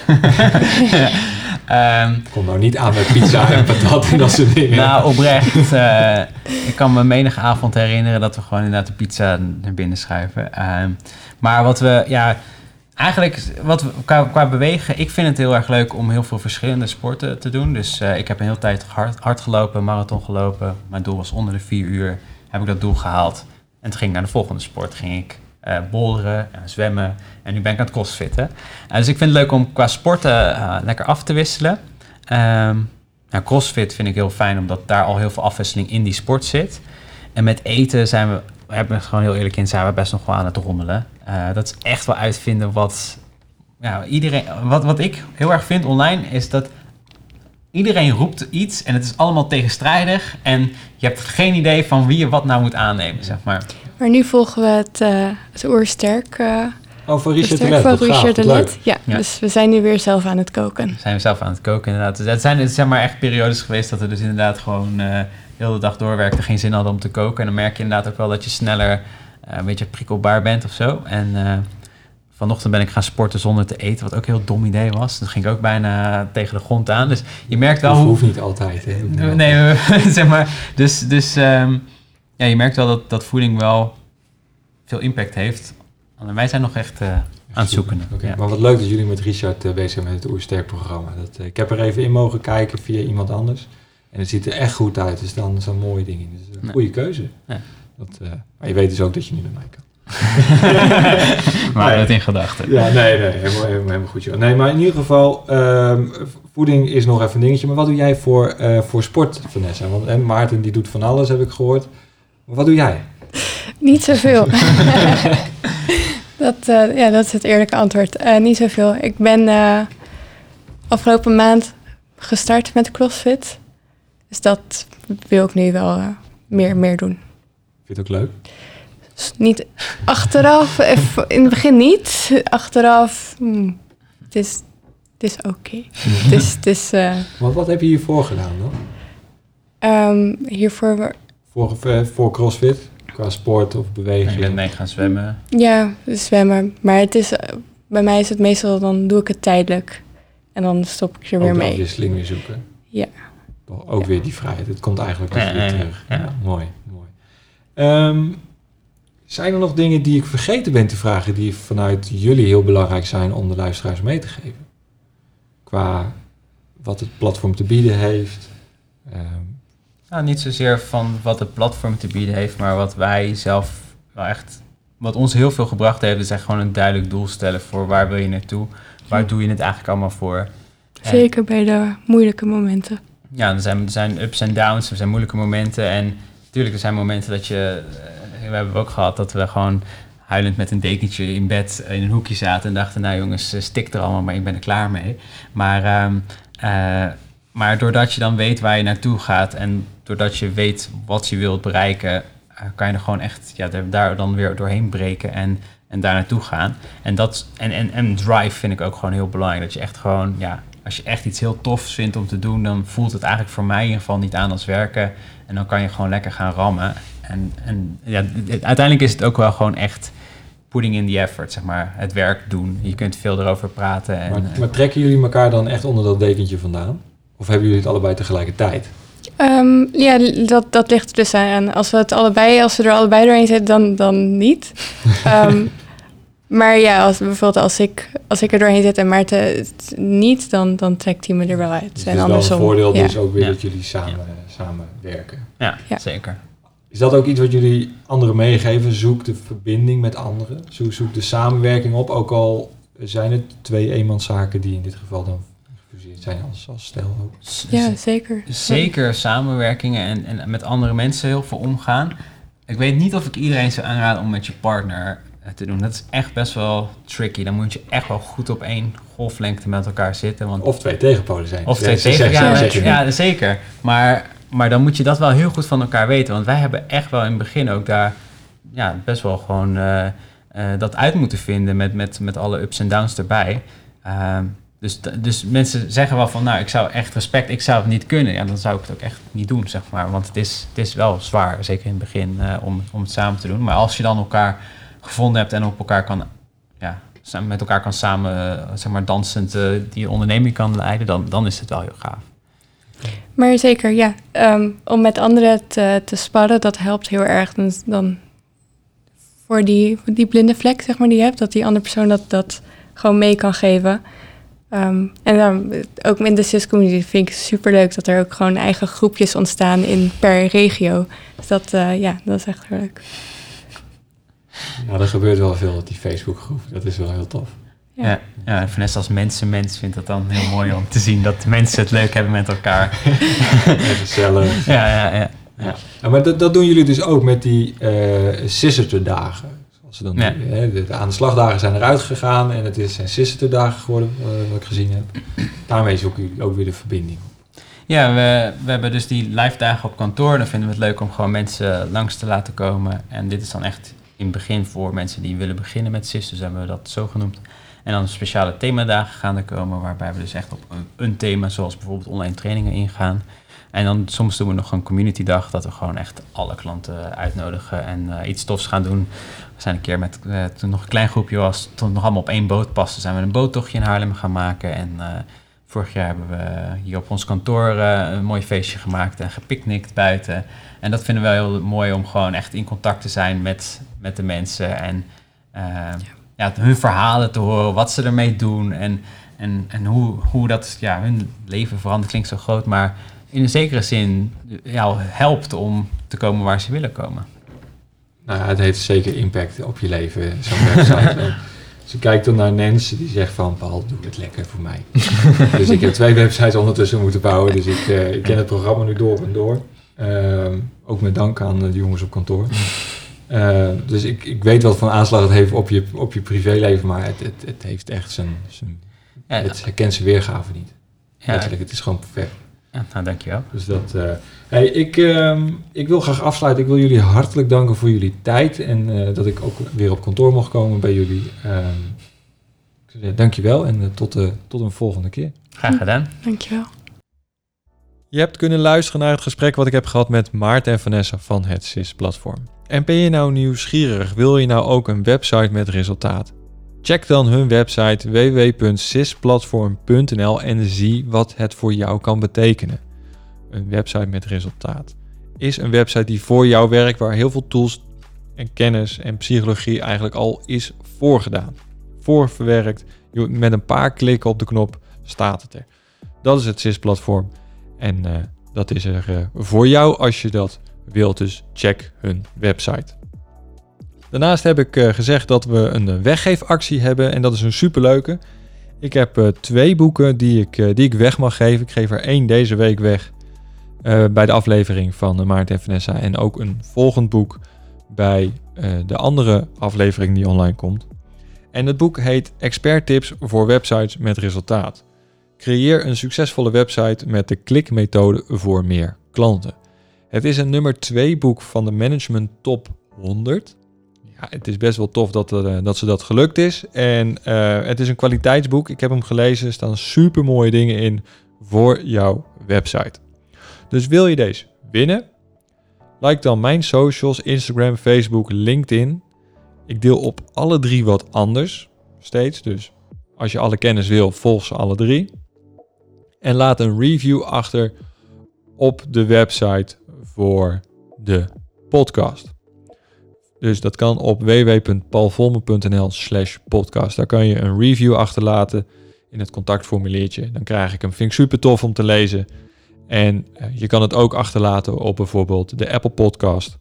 Ehm, Kom nou niet aan met pizza en patat en dat soort dingen. nou, oprecht. eh, ik kan me menige avond herinneren dat we gewoon inderdaad de pizza naar binnen schuiven. Ehm, maar wat we, ja, eigenlijk wat we, qua, qua bewegen, ik vind het heel erg leuk om heel veel verschillende sporten te doen. Dus eh, ik heb een hele tijd hard, hard gelopen, marathon gelopen. Mijn doel was onder de vier uur. Heb ik dat doel gehaald. En toen ging ik naar de volgende sport. Ging ik eh boulderen en zwemmen. En nu ben ik aan het crossfitten. Eh, dus ik vind het leuk om qua sporten eh, lekker af te wisselen. Ehm nou, crossfit vind ik heel fijn, omdat daar al heel veel afwisseling in die sport zit. En met eten zijn we, we gewoon heel eerlijk in, zijn we best nog wel aan het rommelen. Dat is echt wel uitvinden wat, ja, iedereen, wat, wat ik heel erg vind online, is dat iedereen roept iets en het is allemaal tegenstrijdig. En je hebt geen idee van wie je wat nou moet aannemen, zeg maar. Maar nu volgen we het, eh het oersterk, eh oh, van Richard de Let. van Richard de. Let. Ja, Ja. dus we zijn nu weer zelf aan het koken. zijn we zelf aan het koken inderdaad. Dus het zijn, het zijn maar echt periodes geweest dat we dus inderdaad gewoon eh heel de dag doorwerkten, geen zin hadden om te koken. En dan merk je inderdaad ook wel dat je sneller eh, een beetje prikkelbaar bent of zo. En eh, vanochtend ben ik gaan sporten zonder te eten, wat ook een heel dom idee was. Dus ging ik ook bijna tegen de grond aan. Dus je merkt wel Dat hoe... hoeft niet altijd. Hè. Nee, we- zeg maar. Dus, dus ehm, ja, je merkt wel dat, dat voeding wel veel impact heeft. Wij zijn nog echt eh, aan het zoeken. Oké, Ja. Maar wat leuk dat jullie met Richard eh, bezig zijn met het Oersterk programma. Dat, eh, ik heb er even in mogen kijken via iemand anders. En het ziet er echt goed uit. Dus dan zo'n mooie dingen. Dus een goede keuze. Ja. Dat, maar je weet dus ook dat je niet met mij kan. maar Nee. dat in gedachten. Ja, nee, nee, helemaal, helemaal, goed. Joh. Nee, maar in ieder geval, ehm, voeding is nog even een dingetje. Maar wat doe jij voor, voor sport, Vanessa? Want en Maarten die doet van alles, heb ik gehoord. Wat doe jij? Niet zoveel. dat, eh, ja, dat is het eerlijke antwoord. Eh, niet zoveel. Ik ben eh, afgelopen maand gestart met CrossFit. Dus dat wil ik nu wel meer, meer doen. Vind je het ook leuk? Dus niet achteraf, in het begin niet. Achteraf, hmm, het is, het is oké. Het is, het is Want wat heb je hiervoor gedaan dan? ehm, hiervoor, Voor, eh, voor CrossFit? Qua sport of Je beweging? bent mee gaan zwemmen. ja, zwemmen. Maar het is, eh, bij mij is het meestal, dan doe ik het tijdelijk. En dan stop ik er weer ook de mee. afwisseling weer zoeken. Ja. Toch Ook weer die vrijheid. Het komt eigenlijk dus Ja, weer ja, terug. Ja. Ja, mooi, mooi. Ehm, zijn er nog dingen die ik vergeten ben te vragen... die vanuit jullie heel belangrijk zijn om de luisteraars mee te geven? Qua wat het platform te bieden heeft. Ehm, Nou, niet zozeer van wat het platform te bieden heeft, maar wat wij zelf wel echt, wat ons heel veel gebracht heeft, is echt gewoon een duidelijk doel stellen voor waar wil je naartoe, waar doe je het eigenlijk allemaal voor. En- Zeker bij de moeilijke momenten. ja, er zijn, er zijn ups en downs, er zijn moeilijke momenten. En natuurlijk, er zijn momenten dat je... eh, we hebben ook gehad dat we gewoon huilend met een dekentje in bed in een hoekje zaten... en dachten, nou jongens, eh, stik er allemaal, maar ik ben er klaar mee. Maar, ehm, eh, maar doordat je dan weet waar je naartoe gaat... en doordat je weet wat je wilt bereiken... eh, kan je er gewoon echt ja, daar- dan weer doorheen breken en, en daar naartoe gaan. En, dat, en, en, en drive vind ik ook gewoon heel belangrijk. Dat je echt gewoon, ja, als je echt iets heel tofs vindt om te doen, dan voelt het eigenlijk voor mij in ieder geval niet aan als werken. En dan kan je gewoon lekker gaan rammen. En, en ja, uiteindelijk is het ook wel gewoon echt putting in the effort, zeg maar. Het werk doen. Je kunt veel erover praten. En, Maar, eh, maar trekken jullie elkaar dan echt onder dat dekentje vandaan? Of hebben jullie het allebei tegelijkertijd? Ehm, ja, dat, dat ligt er dus aan. Als we het allebei, als we er allebei doorheen zitten, dan, dan niet. Ehm, maar ja, als, bijvoorbeeld als ik, als ik er doorheen zit en Maarten het niet, dan, dan trekt hij me er wel uit. Dus en het is wel een voordeel ja. dus ook weer Ja. dat jullie samen, samen werken. ja, Ja. zeker. Is dat ook iets wat jullie anderen meegeven? Zoek de verbinding met anderen. Zoek, zoek de samenwerking op. Ook al zijn het twee eenmanszaken die in dit geval dan zijn als, als stel ook. Ja, zeker. Zeker samenwerkingen en, en met andere mensen heel veel omgaan. Ik weet niet of ik iedereen zou aanraden om met je partner eh, te doen. Dat is echt best wel tricky. Dan moet je echt wel goed op één golflengte met elkaar zitten. Want Of twee tegenpolen zijn. of twee Zeg- tegen. zeg- Ja, zeker. Maar, maar dan moet je dat wel heel goed van elkaar weten. Want wij hebben echt wel in het begin ook daar ja, best wel gewoon eh, eh, dat uit moeten vinden met, met, met alle ups en downs erbij. Ehm, dus, dus mensen zeggen wel van, nou, ik zou echt respect, ik zou het niet kunnen. Ja, dan zou ik het ook echt niet doen, zeg maar. Want het is, het is wel zwaar, zeker in het begin, eh, om, om het samen te doen. Maar als je dan elkaar gevonden hebt en op elkaar kan, ja, met elkaar kan samen, eh, zeg maar, dansend eh, die onderneming kan leiden, dan, dan is het wel heel gaaf. Maar zeker, ja. Ehm, om met anderen te, te sparren, dat helpt heel erg. Dan, dan voor die, die blinde vlek, zeg maar, die je hebt, dat die andere persoon dat, dat gewoon mee kan geven. Ehm, en dan ook in de CIS-community vind ik super leuk dat er ook gewoon eigen groepjes ontstaan in per regio. Dus dat, eh, ja, dat is echt heel leuk. Nou, er gebeurt wel veel op die Facebookgroep. Dat is wel heel tof. Ja. Ja, ja en Vanessa als mensenmens vindt het dan heel mooi om te zien dat mensen het leuk hebben met elkaar. En gezellig. Ja, ja, ja. ja. Ja, maar dat, dat doen jullie dus ook met die uh, dagen. Zoals ze dan Ja. nu, hè, de, de aan de slagdagen zijn eruit gegaan en het is zijn dagen geworden, eh, wat ik gezien heb. Daarmee zoeken jullie ook weer de verbinding. Ja, we, we hebben dus die live dagen op kantoor. Dan vinden we het leuk om gewoon mensen langs te laten komen. En dit is dan echt in het begin voor mensen die willen beginnen met CIS. Dus hebben we dat zo genoemd. En dan speciale themadagen gaan er komen, waarbij we dus echt op een, een thema, zoals bijvoorbeeld online trainingen, ingaan. En dan soms doen we nog een community dag, dat we gewoon echt alle klanten uitnodigen en uh, iets tofs gaan doen. We zijn een keer met, uh, toen nog een klein groepje was, toen nog allemaal op één boot paste, zijn we een boottochtje in Haarlem gaan maken. En uh, vorig jaar hebben we hier op ons kantoor uh, een mooi feestje gemaakt en gepicnict buiten. En dat vinden we wel heel mooi om gewoon echt in contact te zijn met, met de mensen en ja. Ja, hun verhalen te horen, wat ze ermee doen en, en, en hoe, hoe dat ja, hun leven verandert. Klinkt zo groot, maar in een zekere zin ja, helpt om te komen waar ze willen komen. Nou ja, het heeft zeker impact op je leven, zo'n website. Je kijkt dan naar Nens, die zegt van, Paul, doe het lekker voor mij. dus ik heb twee websites ondertussen moeten bouwen, dus ik, uh, ik ken het programma nu door en door. Uh, ook met dank aan de jongens op kantoor. Uh, dus ik, ik weet wat voor aanslag het heeft op je, op je privéleven, maar het, het, het heeft echt zijn, zijn ja, het herkent zijn weergave niet. Ja. Letterlijk, het is gewoon perfect. Nou, dankjewel. Dus dat, uh, hey, ik, uh, ik wil graag afsluiten. Ik wil jullie hartelijk danken voor jullie tijd en uh, dat ik ook weer op kantoor mocht komen bij jullie. Uh, dankjewel en uh, tot, tot een volgende keer. Graag gedaan. Dankjewel. Je hebt kunnen luisteren naar het gesprek wat ik heb gehad met Maarten en Vanessa van het SIS-platform. En ben je nou nieuwsgierig? Wil je nou ook een website met resultaat? Check dan hun website www.sisplatform.nl en zie wat het voor jou kan betekenen. Een website met resultaat is een website die voor jou werkt, waar heel veel tools en kennis en psychologie eigenlijk al is voorgedaan. Voorverwerkt. Met een paar klikken op de knop staat het er. Dat is het SIS-platform. En uh, dat is er eh, voor jou als je dat wilt. Dus check hun website. Daarnaast heb ik eh, gezegd dat we een weggeefactie hebben en dat is een superleuke. Ik heb uh, twee boeken die ik, die ik weg mag geven. Ik geef er één deze week weg bij de aflevering van Maarten en Vanessa. En ook een volgend boek bij de andere aflevering die online komt. En het boek heet Expert Tips voor websites met resultaat. Creëer een succesvolle website met de klikmethode voor meer klanten. Het is een nummer 2 boek van de Management Top 100. Ja, het is best wel tof dat, uh, dat ze dat gelukt is. En uh, het is een kwaliteitsboek. Ik heb hem gelezen. Er staan super mooie dingen in voor jouw website. Dus wil je deze winnen? Like dan mijn socials, Instagram, Facebook, LinkedIn. Ik deel op alle drie wat anders. Steeds. Dus als je alle kennis wil, volg ze alle drie. En laat een review achter op de website voor de podcast. Dus dat kan op www.paulvolme.nl slash podcast. Daar kan je een review achterlaten in het contactformuliertje. Dan krijg ik hem. Vind ik super tof om te lezen. En eh, je kan het ook achterlaten op bijvoorbeeld de Apple Podcast.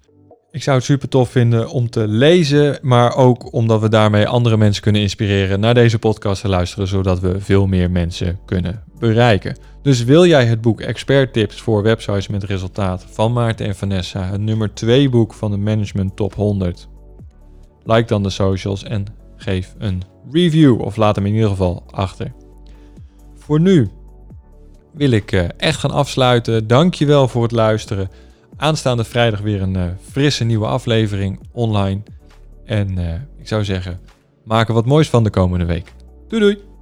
Ik zou het super tof vinden om te lezen, maar ook omdat we daarmee andere mensen kunnen inspireren naar deze podcast te luisteren, zodat we veel meer mensen kunnen bereiken. Dus wil jij het boek Expert Tips voor websites met resultaat van Maarten en Vanessa, het nummer 2 boek van de Management Top 100? Like dan de socials en geef een review of laat hem in ieder geval achter. Voor nu wil ik eh, echt gaan afsluiten. Dankjewel voor het luisteren. Aanstaande vrijdag weer een uh, frisse nieuwe aflevering online. En uh, ik zou zeggen, maak er wat moois van de komende week. Doei doei!